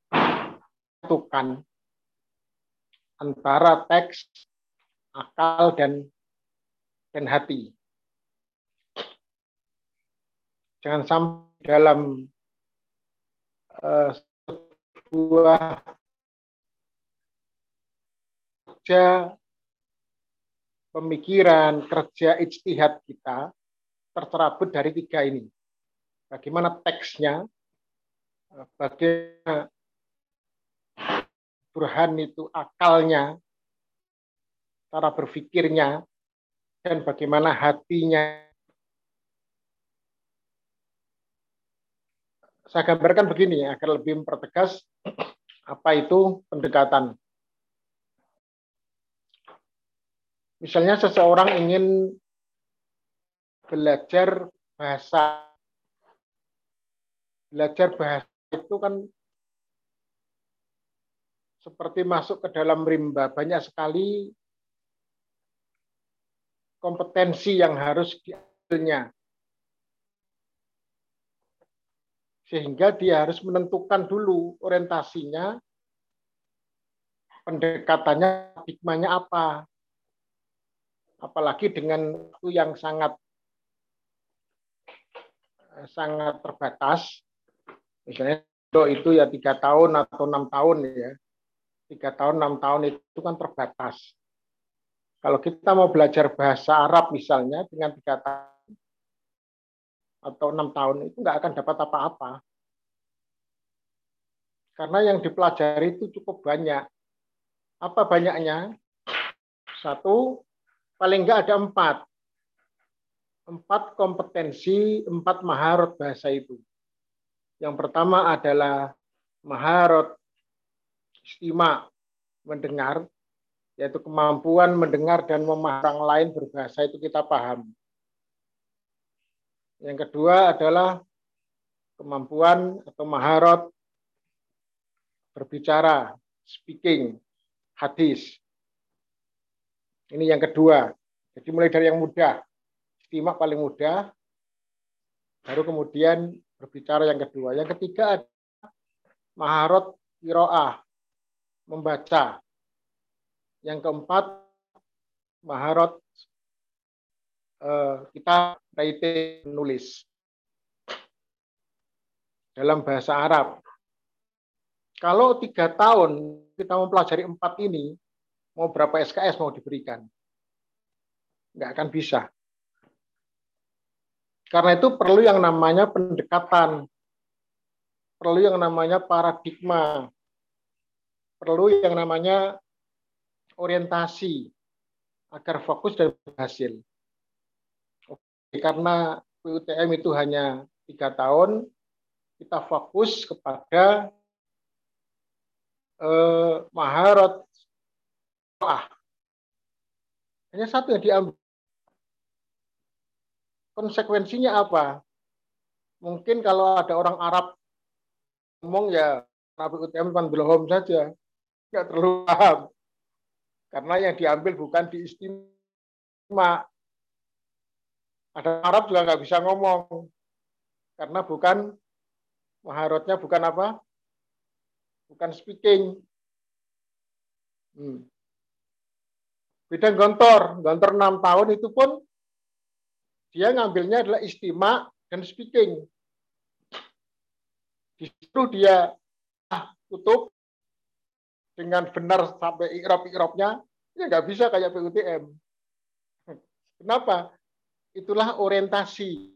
S2: menyatukan antara teks, akal, dan dan hati. Jangan sampai dalam uh, sebuah pemikiran, kerja ijtihad kita tercerabut dari tiga ini. Bagaimana teksnya, bagaimana Burhan itu akalnya, cara berpikirnya, dan bagaimana hatinya. Saya gambarkan begini agar lebih mempertegas apa itu pendekatan. Misalnya seseorang ingin belajar bahasa. Belajar bahasa itu kan seperti masuk ke dalam rimba. Banyak sekali kompetensi yang harus diambilnya. Sehingga dia harus menentukan dulu orientasinya, pendekatannya, hikmahnya apa. Apalagi dengan waktu yang sangat sangat terbatas, misalnya itu ya tiga tahun atau enam tahun ya, tiga tahun enam tahun itu kan terbatas. Kalau kita mau belajar bahasa Arab misalnya dengan tiga tahun atau enam tahun itu nggak akan dapat apa-apa. Karena yang dipelajari itu cukup banyak. Apa banyaknya? Satu, paling nggak ada empat. Empat kompetensi, empat maharot bahasa itu. Yang pertama adalah maharot istima, mendengar, yaitu kemampuan mendengar dan memahami orang lain berbahasa itu kita paham. Yang kedua adalah kemampuan atau maharot berbicara, speaking, hadis. Ini yang kedua. Jadi mulai dari yang mudah, istimak paling mudah, baru kemudian berbicara yang kedua. Yang ketiga ada maharot kiroah, membaca. Yang keempat, maharot eh, kita writing menulis dalam bahasa Arab. Kalau tiga tahun kita mempelajari empat ini, mau berapa SKS mau diberikan? Nggak akan bisa. Karena itu perlu yang namanya pendekatan, perlu yang namanya paradigma, perlu yang namanya orientasi agar fokus dan berhasil. Oke, karena PUTM itu hanya tiga tahun, kita fokus kepada eh, maharot ah. Hanya satu yang diambil. Konsekuensinya apa? Mungkin kalau ada orang Arab ngomong ya Nabi UTM kan belum saja, nggak terlalu paham. Karena yang diambil bukan di istimewa. Ada Arab juga nggak bisa ngomong. Karena bukan maharotnya bukan apa? Bukan speaking. Hmm. Beda gontor. Gontor 6 tahun itu pun dia ngambilnya adalah istimewa dan speaking. Justru dia tutup dengan benar sampai ikrop-ikropnya, ya nggak bisa kayak PUTM. Kenapa? Itulah orientasi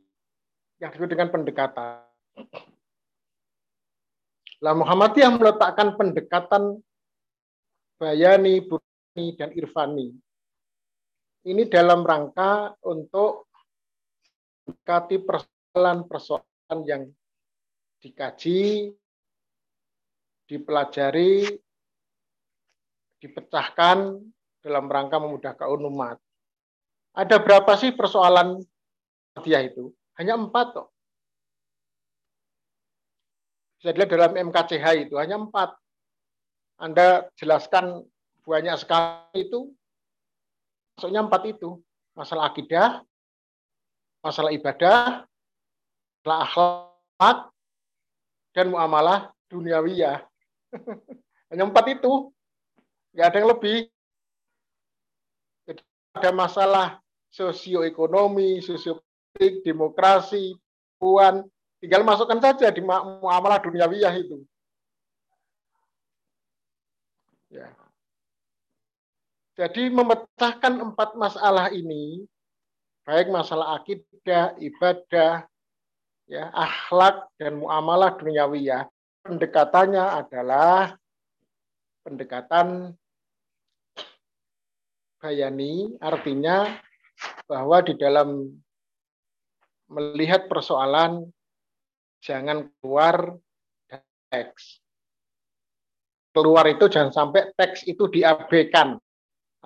S2: yang disebut dengan pendekatan. Lah Muhammadiyah meletakkan pendekatan bayani, burani, dan irfani. Ini dalam rangka untuk mendekati persoalan-persoalan yang dikaji, dipelajari, dipecahkan dalam rangka memudahkan umat. Ada berapa sih persoalan dia itu? Hanya empat kok. Bisa dilihat dalam MKCH itu hanya empat. Anda jelaskan banyak sekali itu, maksudnya empat itu. Masalah akidah, masalah ibadah, masalah akhlak, dan muamalah duniawiyah. hanya empat itu nggak ada yang lebih. Jadi ada masalah sosioekonomi, sosiopolitik, demokrasi, puan, tinggal masukkan saja di muamalah duniawiyah itu. Ya. Jadi memecahkan empat masalah ini, baik masalah akidah, ibadah, ya, akhlak dan muamalah duniawiyah, pendekatannya adalah pendekatan bayani artinya bahwa di dalam melihat persoalan jangan keluar teks. Keluar itu jangan sampai teks itu diabaikan.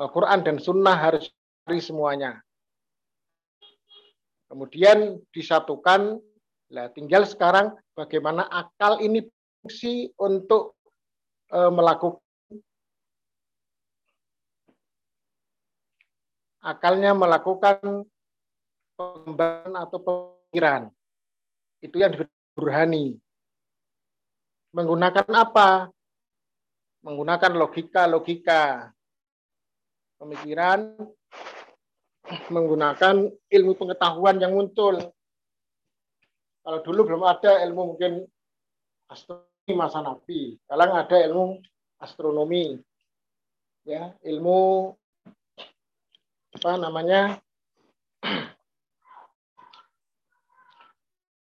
S2: Al-Quran dan Sunnah harus cari semuanya. Kemudian disatukan, lah tinggal sekarang bagaimana akal ini fungsi untuk e, melakukan akalnya melakukan pengembangan atau pemikiran. Itu yang burhani. Menggunakan apa? Menggunakan logika-logika pemikiran, menggunakan ilmu pengetahuan yang muncul. Kalau dulu belum ada ilmu mungkin astronomi masa Nabi. Sekarang ada ilmu astronomi. Ya, ilmu apa namanya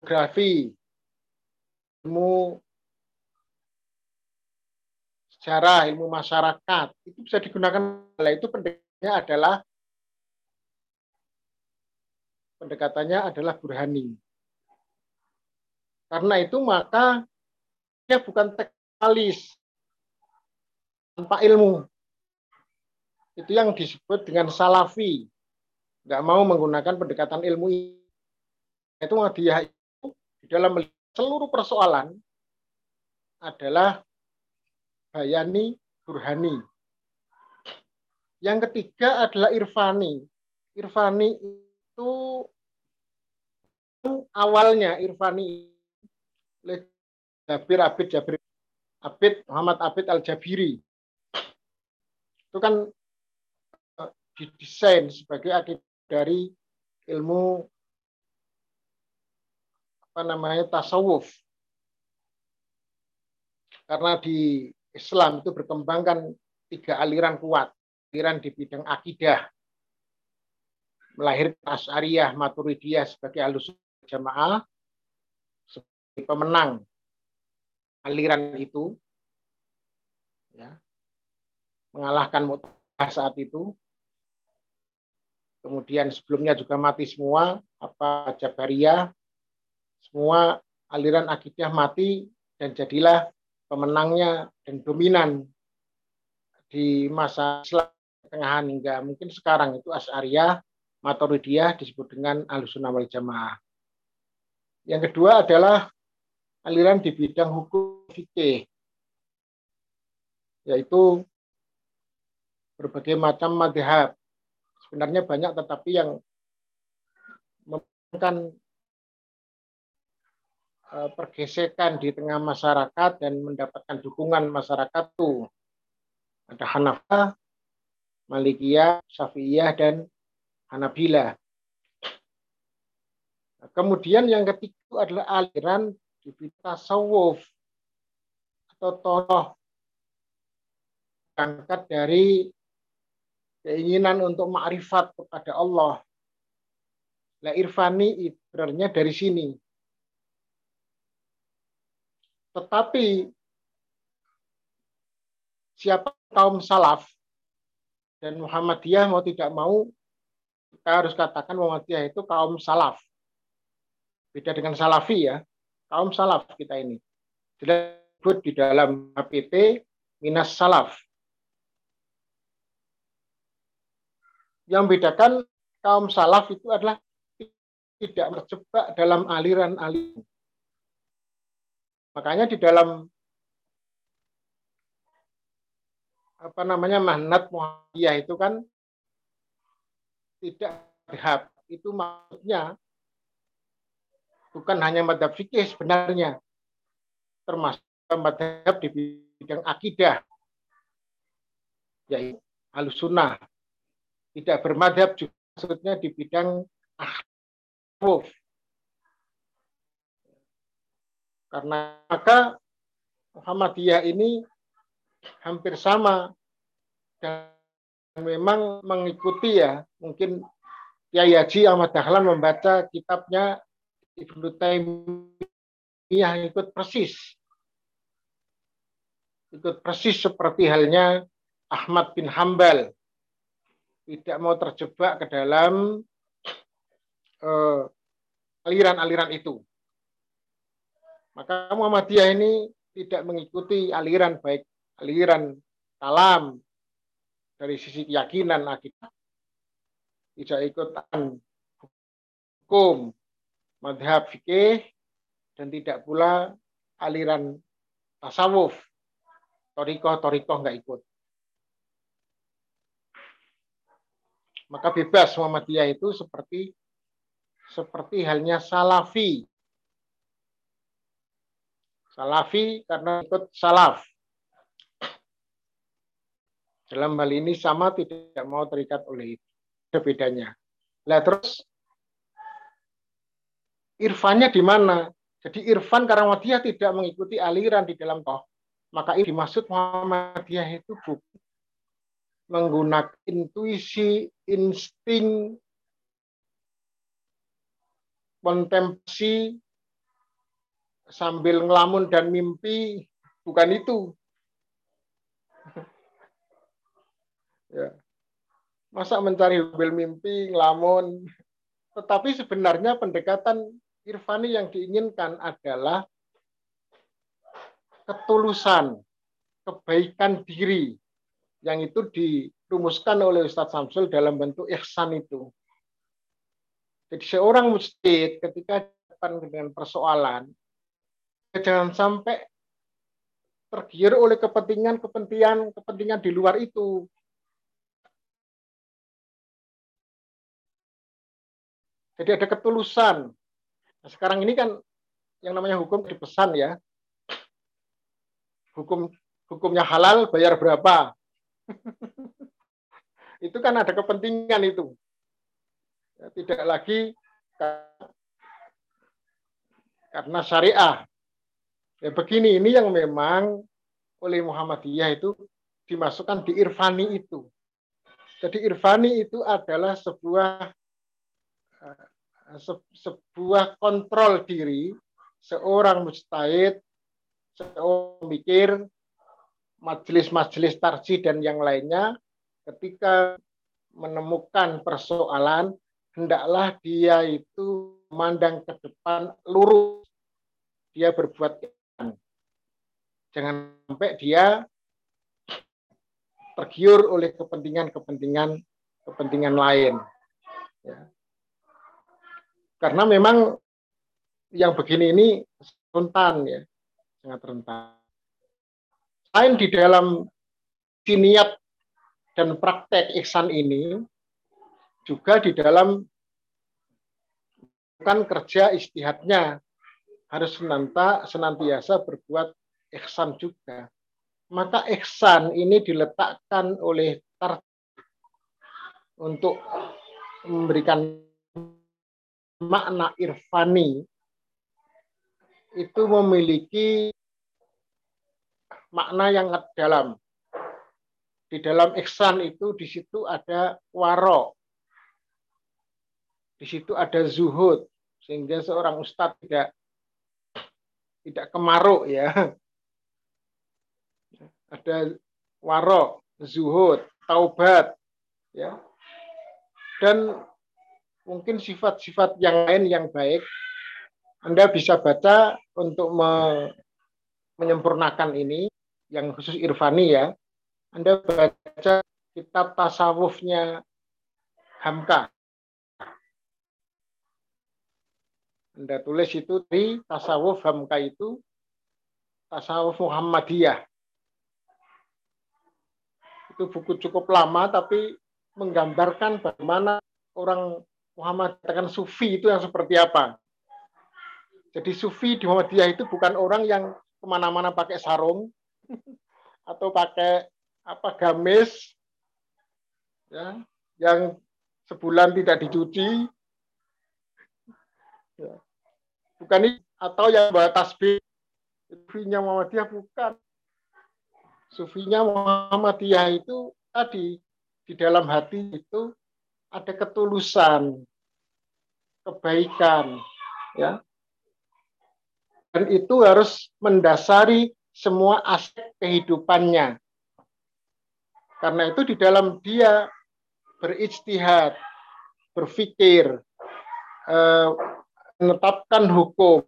S2: geografi, ilmu sejarah, ilmu masyarakat, itu bisa digunakan. Itu pendekatannya adalah pendekatannya adalah burhani. Karena itu maka dia bukan teknalis tanpa ilmu. Itu yang disebut dengan salafi. Nggak mau menggunakan pendekatan ilmu itu dia di dalam seluruh persoalan adalah bayani burhani. Yang ketiga adalah irfani. Irfani itu awalnya irfani Jabir Abid Jabir Abid Muhammad Abid Al Jabiri itu kan eh, didesain sebagai akibat dari ilmu apa namanya tasawuf. Karena di Islam itu berkembangkan tiga aliran kuat. Aliran di bidang akidah, melahirkan Asyariyah, Maturidiyah sebagai alus jamaah, sebagai pemenang aliran itu, ya, mengalahkan Mu'tazilah saat itu. Kemudian sebelumnya juga mati semua, apa Jabariyah, semua aliran akidah mati dan jadilah pemenangnya dan dominan di masa Islam tengahan hingga mungkin sekarang itu Asy'ariyah, Maturidiyah disebut dengan Ahlussunnah wal Jamaah. Yang kedua adalah aliran di bidang hukum fikih yaitu berbagai macam madhab. Sebenarnya banyak tetapi yang membutuhkan Eh, pergesekan di tengah masyarakat dan mendapatkan dukungan masyarakat itu ada Hanafah, Malikiyah, Syafi'iyah dan Hanabila. Kemudian yang ketiga adalah aliran di tasawuf atau tokoh berangkat dari keinginan untuk makrifat kepada Allah. Lah irfani ibaratnya dari sini tetapi siapa kaum salaf dan Muhammadiyah mau tidak mau kita harus katakan Muhammadiyah itu kaum salaf. Beda dengan salafi ya. Kaum salaf kita ini. Disebut di dalam HPT minas salaf. Yang bedakan kaum salaf itu adalah tidak terjebak dalam aliran-aliran Makanya di dalam apa namanya mahnat Muhammadiyah itu kan tidak madhab. Itu maksudnya bukan hanya madhab fikih sebenarnya. Termasuk madhab di bidang akidah. Yaitu halusunah. Tidak bermadhab juga maksudnya di bidang akhlak Karena maka Muhammadiyah ini hampir sama. Dan memang mengikuti ya mungkin Kiai Haji Ahmad Dahlan membaca kitabnya Ibnu Taimiyah ikut persis. Ikut persis seperti halnya Ahmad bin Hambal. Tidak mau terjebak ke dalam eh, aliran-aliran uh, itu. Maka Muhammadiyah ini tidak mengikuti aliran baik aliran kalam dari sisi keyakinan akidah tidak ikutan hukum madhab fikih dan tidak pula aliran tasawuf torikoh torikoh nggak ikut maka bebas Muhammadiyah itu seperti seperti halnya salafi. Salafi karena ikut salaf. Dalam hal ini sama tidak mau terikat oleh itu. Ada bedanya. Lah terus irfannya di mana? Jadi irfan karena Muhammadiyah tidak mengikuti aliran di dalam toh. Maka ini dimaksud Muhammadiyah itu bukan menggunakan intuisi, insting, kontemplasi sambil ngelamun dan mimpi bukan itu. Ya. Masa mencari sambil mimpi, ngelamun. Tetapi sebenarnya pendekatan irfani yang diinginkan adalah ketulusan, kebaikan diri yang itu dirumuskan oleh Ustadz Samsul dalam bentuk ihsan itu. Jadi seorang mustid ketika depan dengan persoalan, jangan sampai tergiur oleh kepentingan-kepentingan kepentingan di luar itu. Jadi ada ketulusan. Nah, sekarang ini kan yang namanya hukum dipesan ya. Hukum hukumnya halal bayar berapa? itu kan ada kepentingan itu. Ya, tidak lagi karena syariah. Ya begini, ini yang memang oleh Muhammadiyah itu dimasukkan di irfani itu. Jadi irfani itu adalah sebuah eh, sebuah kontrol diri seorang mustahid, seorang mikir, majelis-majelis tarji dan yang lainnya ketika menemukan persoalan hendaklah dia itu memandang ke depan lurus. Dia berbuat jangan sampai dia tergiur oleh kepentingan-kepentingan kepentingan lain. Ya. Karena memang yang begini ini rentan ya sangat rentan Selain di dalam siniat dan praktek ihsan ini, juga di dalam kan kerja istihadnya harus senanta, senantiasa berbuat ihsan juga. Maka ihsan ini diletakkan oleh tar untuk memberikan makna irfani itu memiliki makna yang dalam. Di dalam ihsan itu di situ ada waro. Di situ ada zuhud sehingga seorang ustadz tidak tidak kemaruk ya. Ada waro, zuhud, taubat ya. Dan mungkin sifat-sifat yang lain yang baik Anda bisa baca untuk menyempurnakan ini yang khusus Irfani ya, Anda baca kitab tasawufnya Hamka. Anda tulis itu di tasawuf Hamka itu tasawuf Muhammadiyah. Itu buku cukup lama tapi menggambarkan bagaimana orang Muhammad katakan sufi itu yang seperti apa. Jadi sufi di Muhammadiyah itu bukan orang yang ke mana-mana pakai sarung, atau pakai apa gamis ya yang sebulan tidak dicuci ya. bukan ini atau yang bawa tasbih sufinya Muhammadiyah bukan sufinya Muhammadiyah itu tadi di dalam hati itu ada ketulusan kebaikan ya dan itu harus mendasari semua aspek kehidupannya. Karena itu di dalam dia berijtihad, berpikir, eh, menetapkan hukum.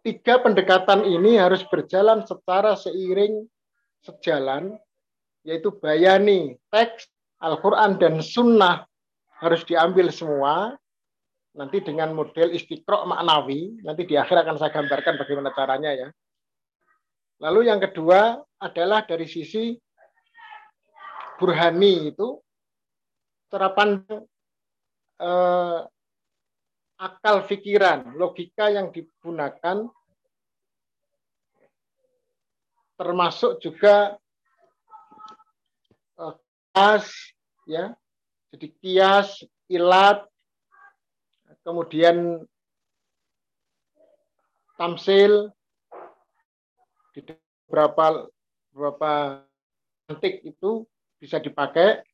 S2: Tiga pendekatan ini harus berjalan secara seiring sejalan, yaitu bayani, teks, Al-Quran, dan Sunnah harus diambil semua, nanti dengan model istiqro maknawi, nanti di akhir akan saya gambarkan bagaimana caranya ya. Lalu yang kedua adalah dari sisi burhani itu pandang eh, akal pikiran, logika yang digunakan termasuk juga kias ya. Jadi kias, ilat, kemudian tamsil di beberapa beberapa antik itu bisa dipakai.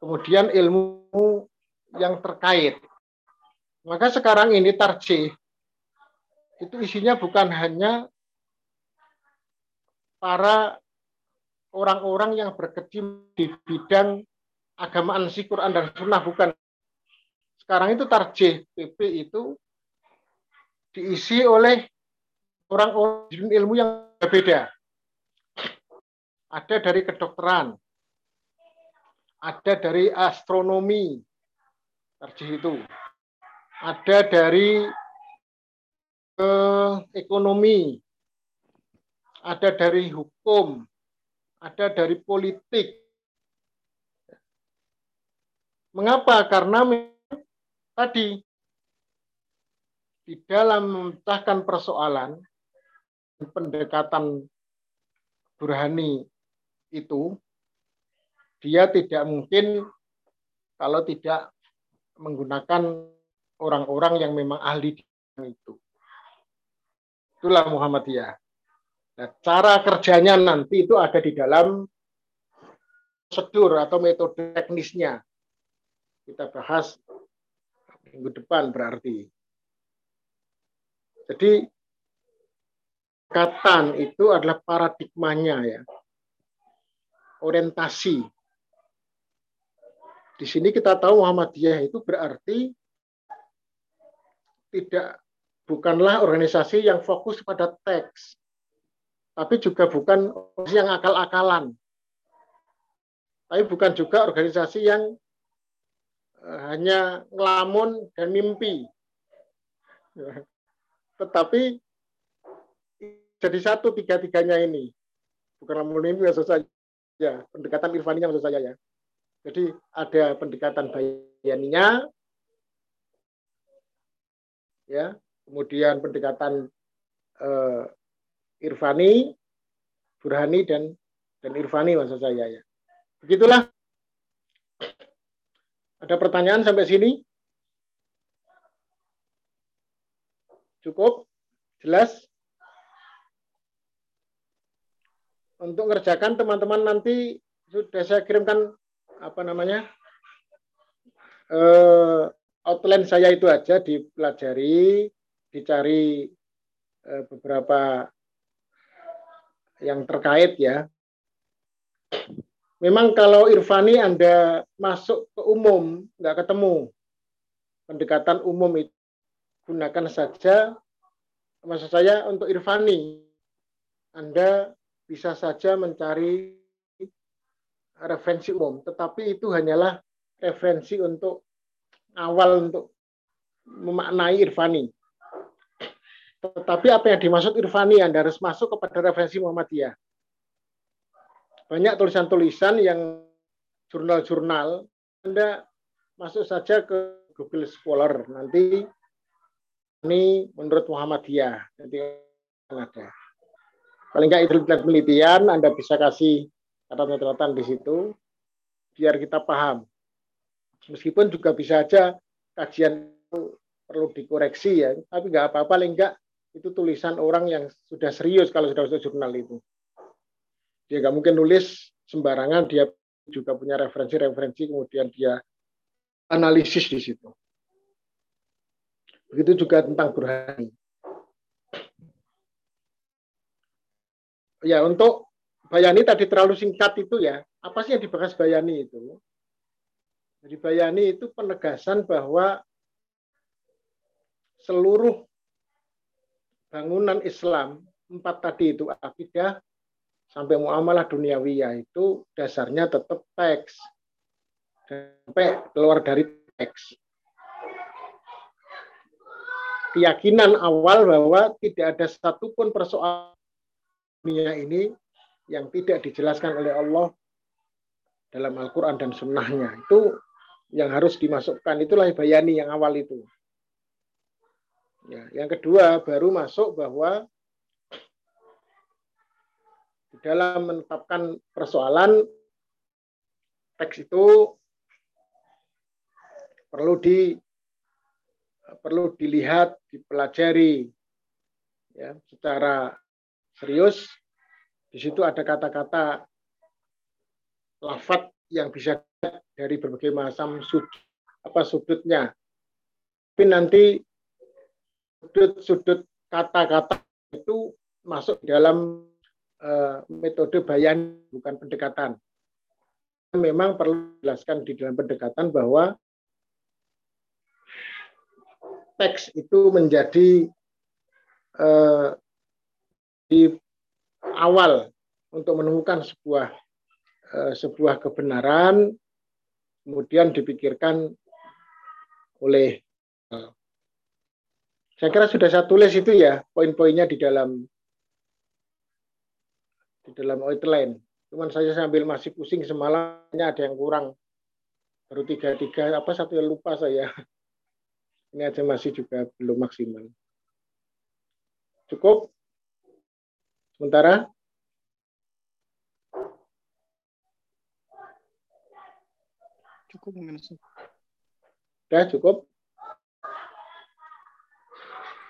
S2: Kemudian ilmu yang terkait maka sekarang ini tarjih itu isinya bukan hanya para orang-orang yang berkecimpung di bidang agama ansi Quran dan Sunnah bukan. Sekarang itu tarjih PP itu diisi oleh orang-orang ilmu yang berbeda. Ada dari kedokteran, ada dari astronomi, tarjih itu, ada dari eh, ekonomi, ada dari hukum, ada dari politik. Mengapa? Karena tadi di dalam memecahkan persoalan pendekatan burhani itu dia tidak mungkin kalau tidak menggunakan orang-orang yang memang ahli di itu. Itulah Muhammadiyah. Nah, cara kerjanya nanti itu ada di dalam prosedur atau metode teknisnya. Kita bahas minggu depan berarti. Jadi katan itu adalah paradigmanya ya. Orientasi. Di sini kita tahu Muhammadiyah itu berarti tidak bukanlah organisasi yang fokus pada teks, tapi juga bukan organisasi yang akal-akalan, tapi bukan juga organisasi yang eh, hanya ngelamun dan mimpi, tetapi jadi satu tiga-tiganya ini, bukan ngelamun mimpi maksud saja, pendekatan irfaninya maksud saya ya. Jadi ada pendekatan bayaninya, ya. Kemudian pendekatan uh, Irfani, Burhani dan dan Irfani maksud saya ya. Begitulah. Ada pertanyaan sampai sini? Cukup? Jelas? Untuk mengerjakan teman-teman nanti sudah saya kirimkan apa namanya? Eh, outline saya itu aja dipelajari, dicari eh, beberapa yang terkait ya. Memang kalau Irfani Anda masuk ke umum, nggak ketemu. Pendekatan umum itu gunakan saja, maksud saya untuk Irfani, Anda bisa saja mencari referensi umum, tetapi itu hanyalah referensi untuk awal untuk memaknai Irfani. Tetapi apa yang dimaksud Irfani Anda harus masuk kepada referensi Muhammadiyah. Banyak tulisan-tulisan yang jurnal-jurnal Anda masuk saja ke Google Scholar nanti ini menurut Muhammadiyah nanti ada. Paling nggak itu penelitian Anda bisa kasih catatan-catatan di situ biar kita paham Meskipun juga bisa aja kajian perlu dikoreksi ya, tapi nggak apa-apa, paling nggak itu tulisan orang yang sudah serius kalau sudah masuk jurnal itu. Dia nggak mungkin nulis sembarangan, dia juga punya referensi-referensi, kemudian dia analisis di situ. Begitu juga tentang Burhani. Ya, untuk Bayani tadi terlalu singkat itu ya. Apa sih yang dibahas Bayani itu? Jadi Bayani itu penegasan bahwa seluruh bangunan Islam empat tadi itu akidah sampai muamalah duniawiyah itu dasarnya tetap teks sampai keluar dari teks keyakinan awal bahwa tidak ada satupun persoalan dunia ini yang tidak dijelaskan oleh Allah dalam Al-Quran dan Sunnahnya. Itu yang harus dimasukkan. Itulah bayani yang awal itu. Ya, yang kedua baru masuk bahwa di dalam menetapkan persoalan teks itu perlu di perlu dilihat, dipelajari ya secara serius. Di situ ada kata-kata lafat yang bisa dari berbagai macam sudut apa sudutnya. Tapi nanti sudut-sudut kata-kata itu masuk dalam uh, metode bayan bukan pendekatan. Memang perlu dijelaskan di dalam pendekatan bahwa teks itu menjadi uh, di awal untuk menemukan sebuah uh, sebuah kebenaran kemudian dipikirkan oleh uh, saya kira sudah saya tulis itu ya poin-poinnya di dalam di dalam outline. Cuman saya sambil masih pusing semalamnya ada yang kurang. Baru tiga tiga apa satu yang lupa saya. Ini aja masih juga belum maksimal. Cukup? Sementara?
S10: Cukup mungkin.
S2: Sudah cukup?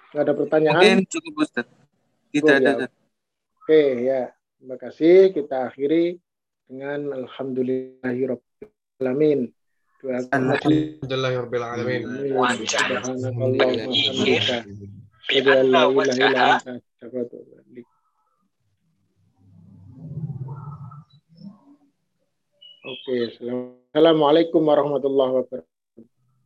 S2: Nggak ada pertanyaan?
S11: Mungkin cukup Ustaz. Tidak
S2: Cukup,
S11: ada.
S2: ya. Oke ya, terima kasih. Kita akhiri dengan
S12: alamin.
S2: Oke, Assalamualaikum warahmatullahi wabarakatuh.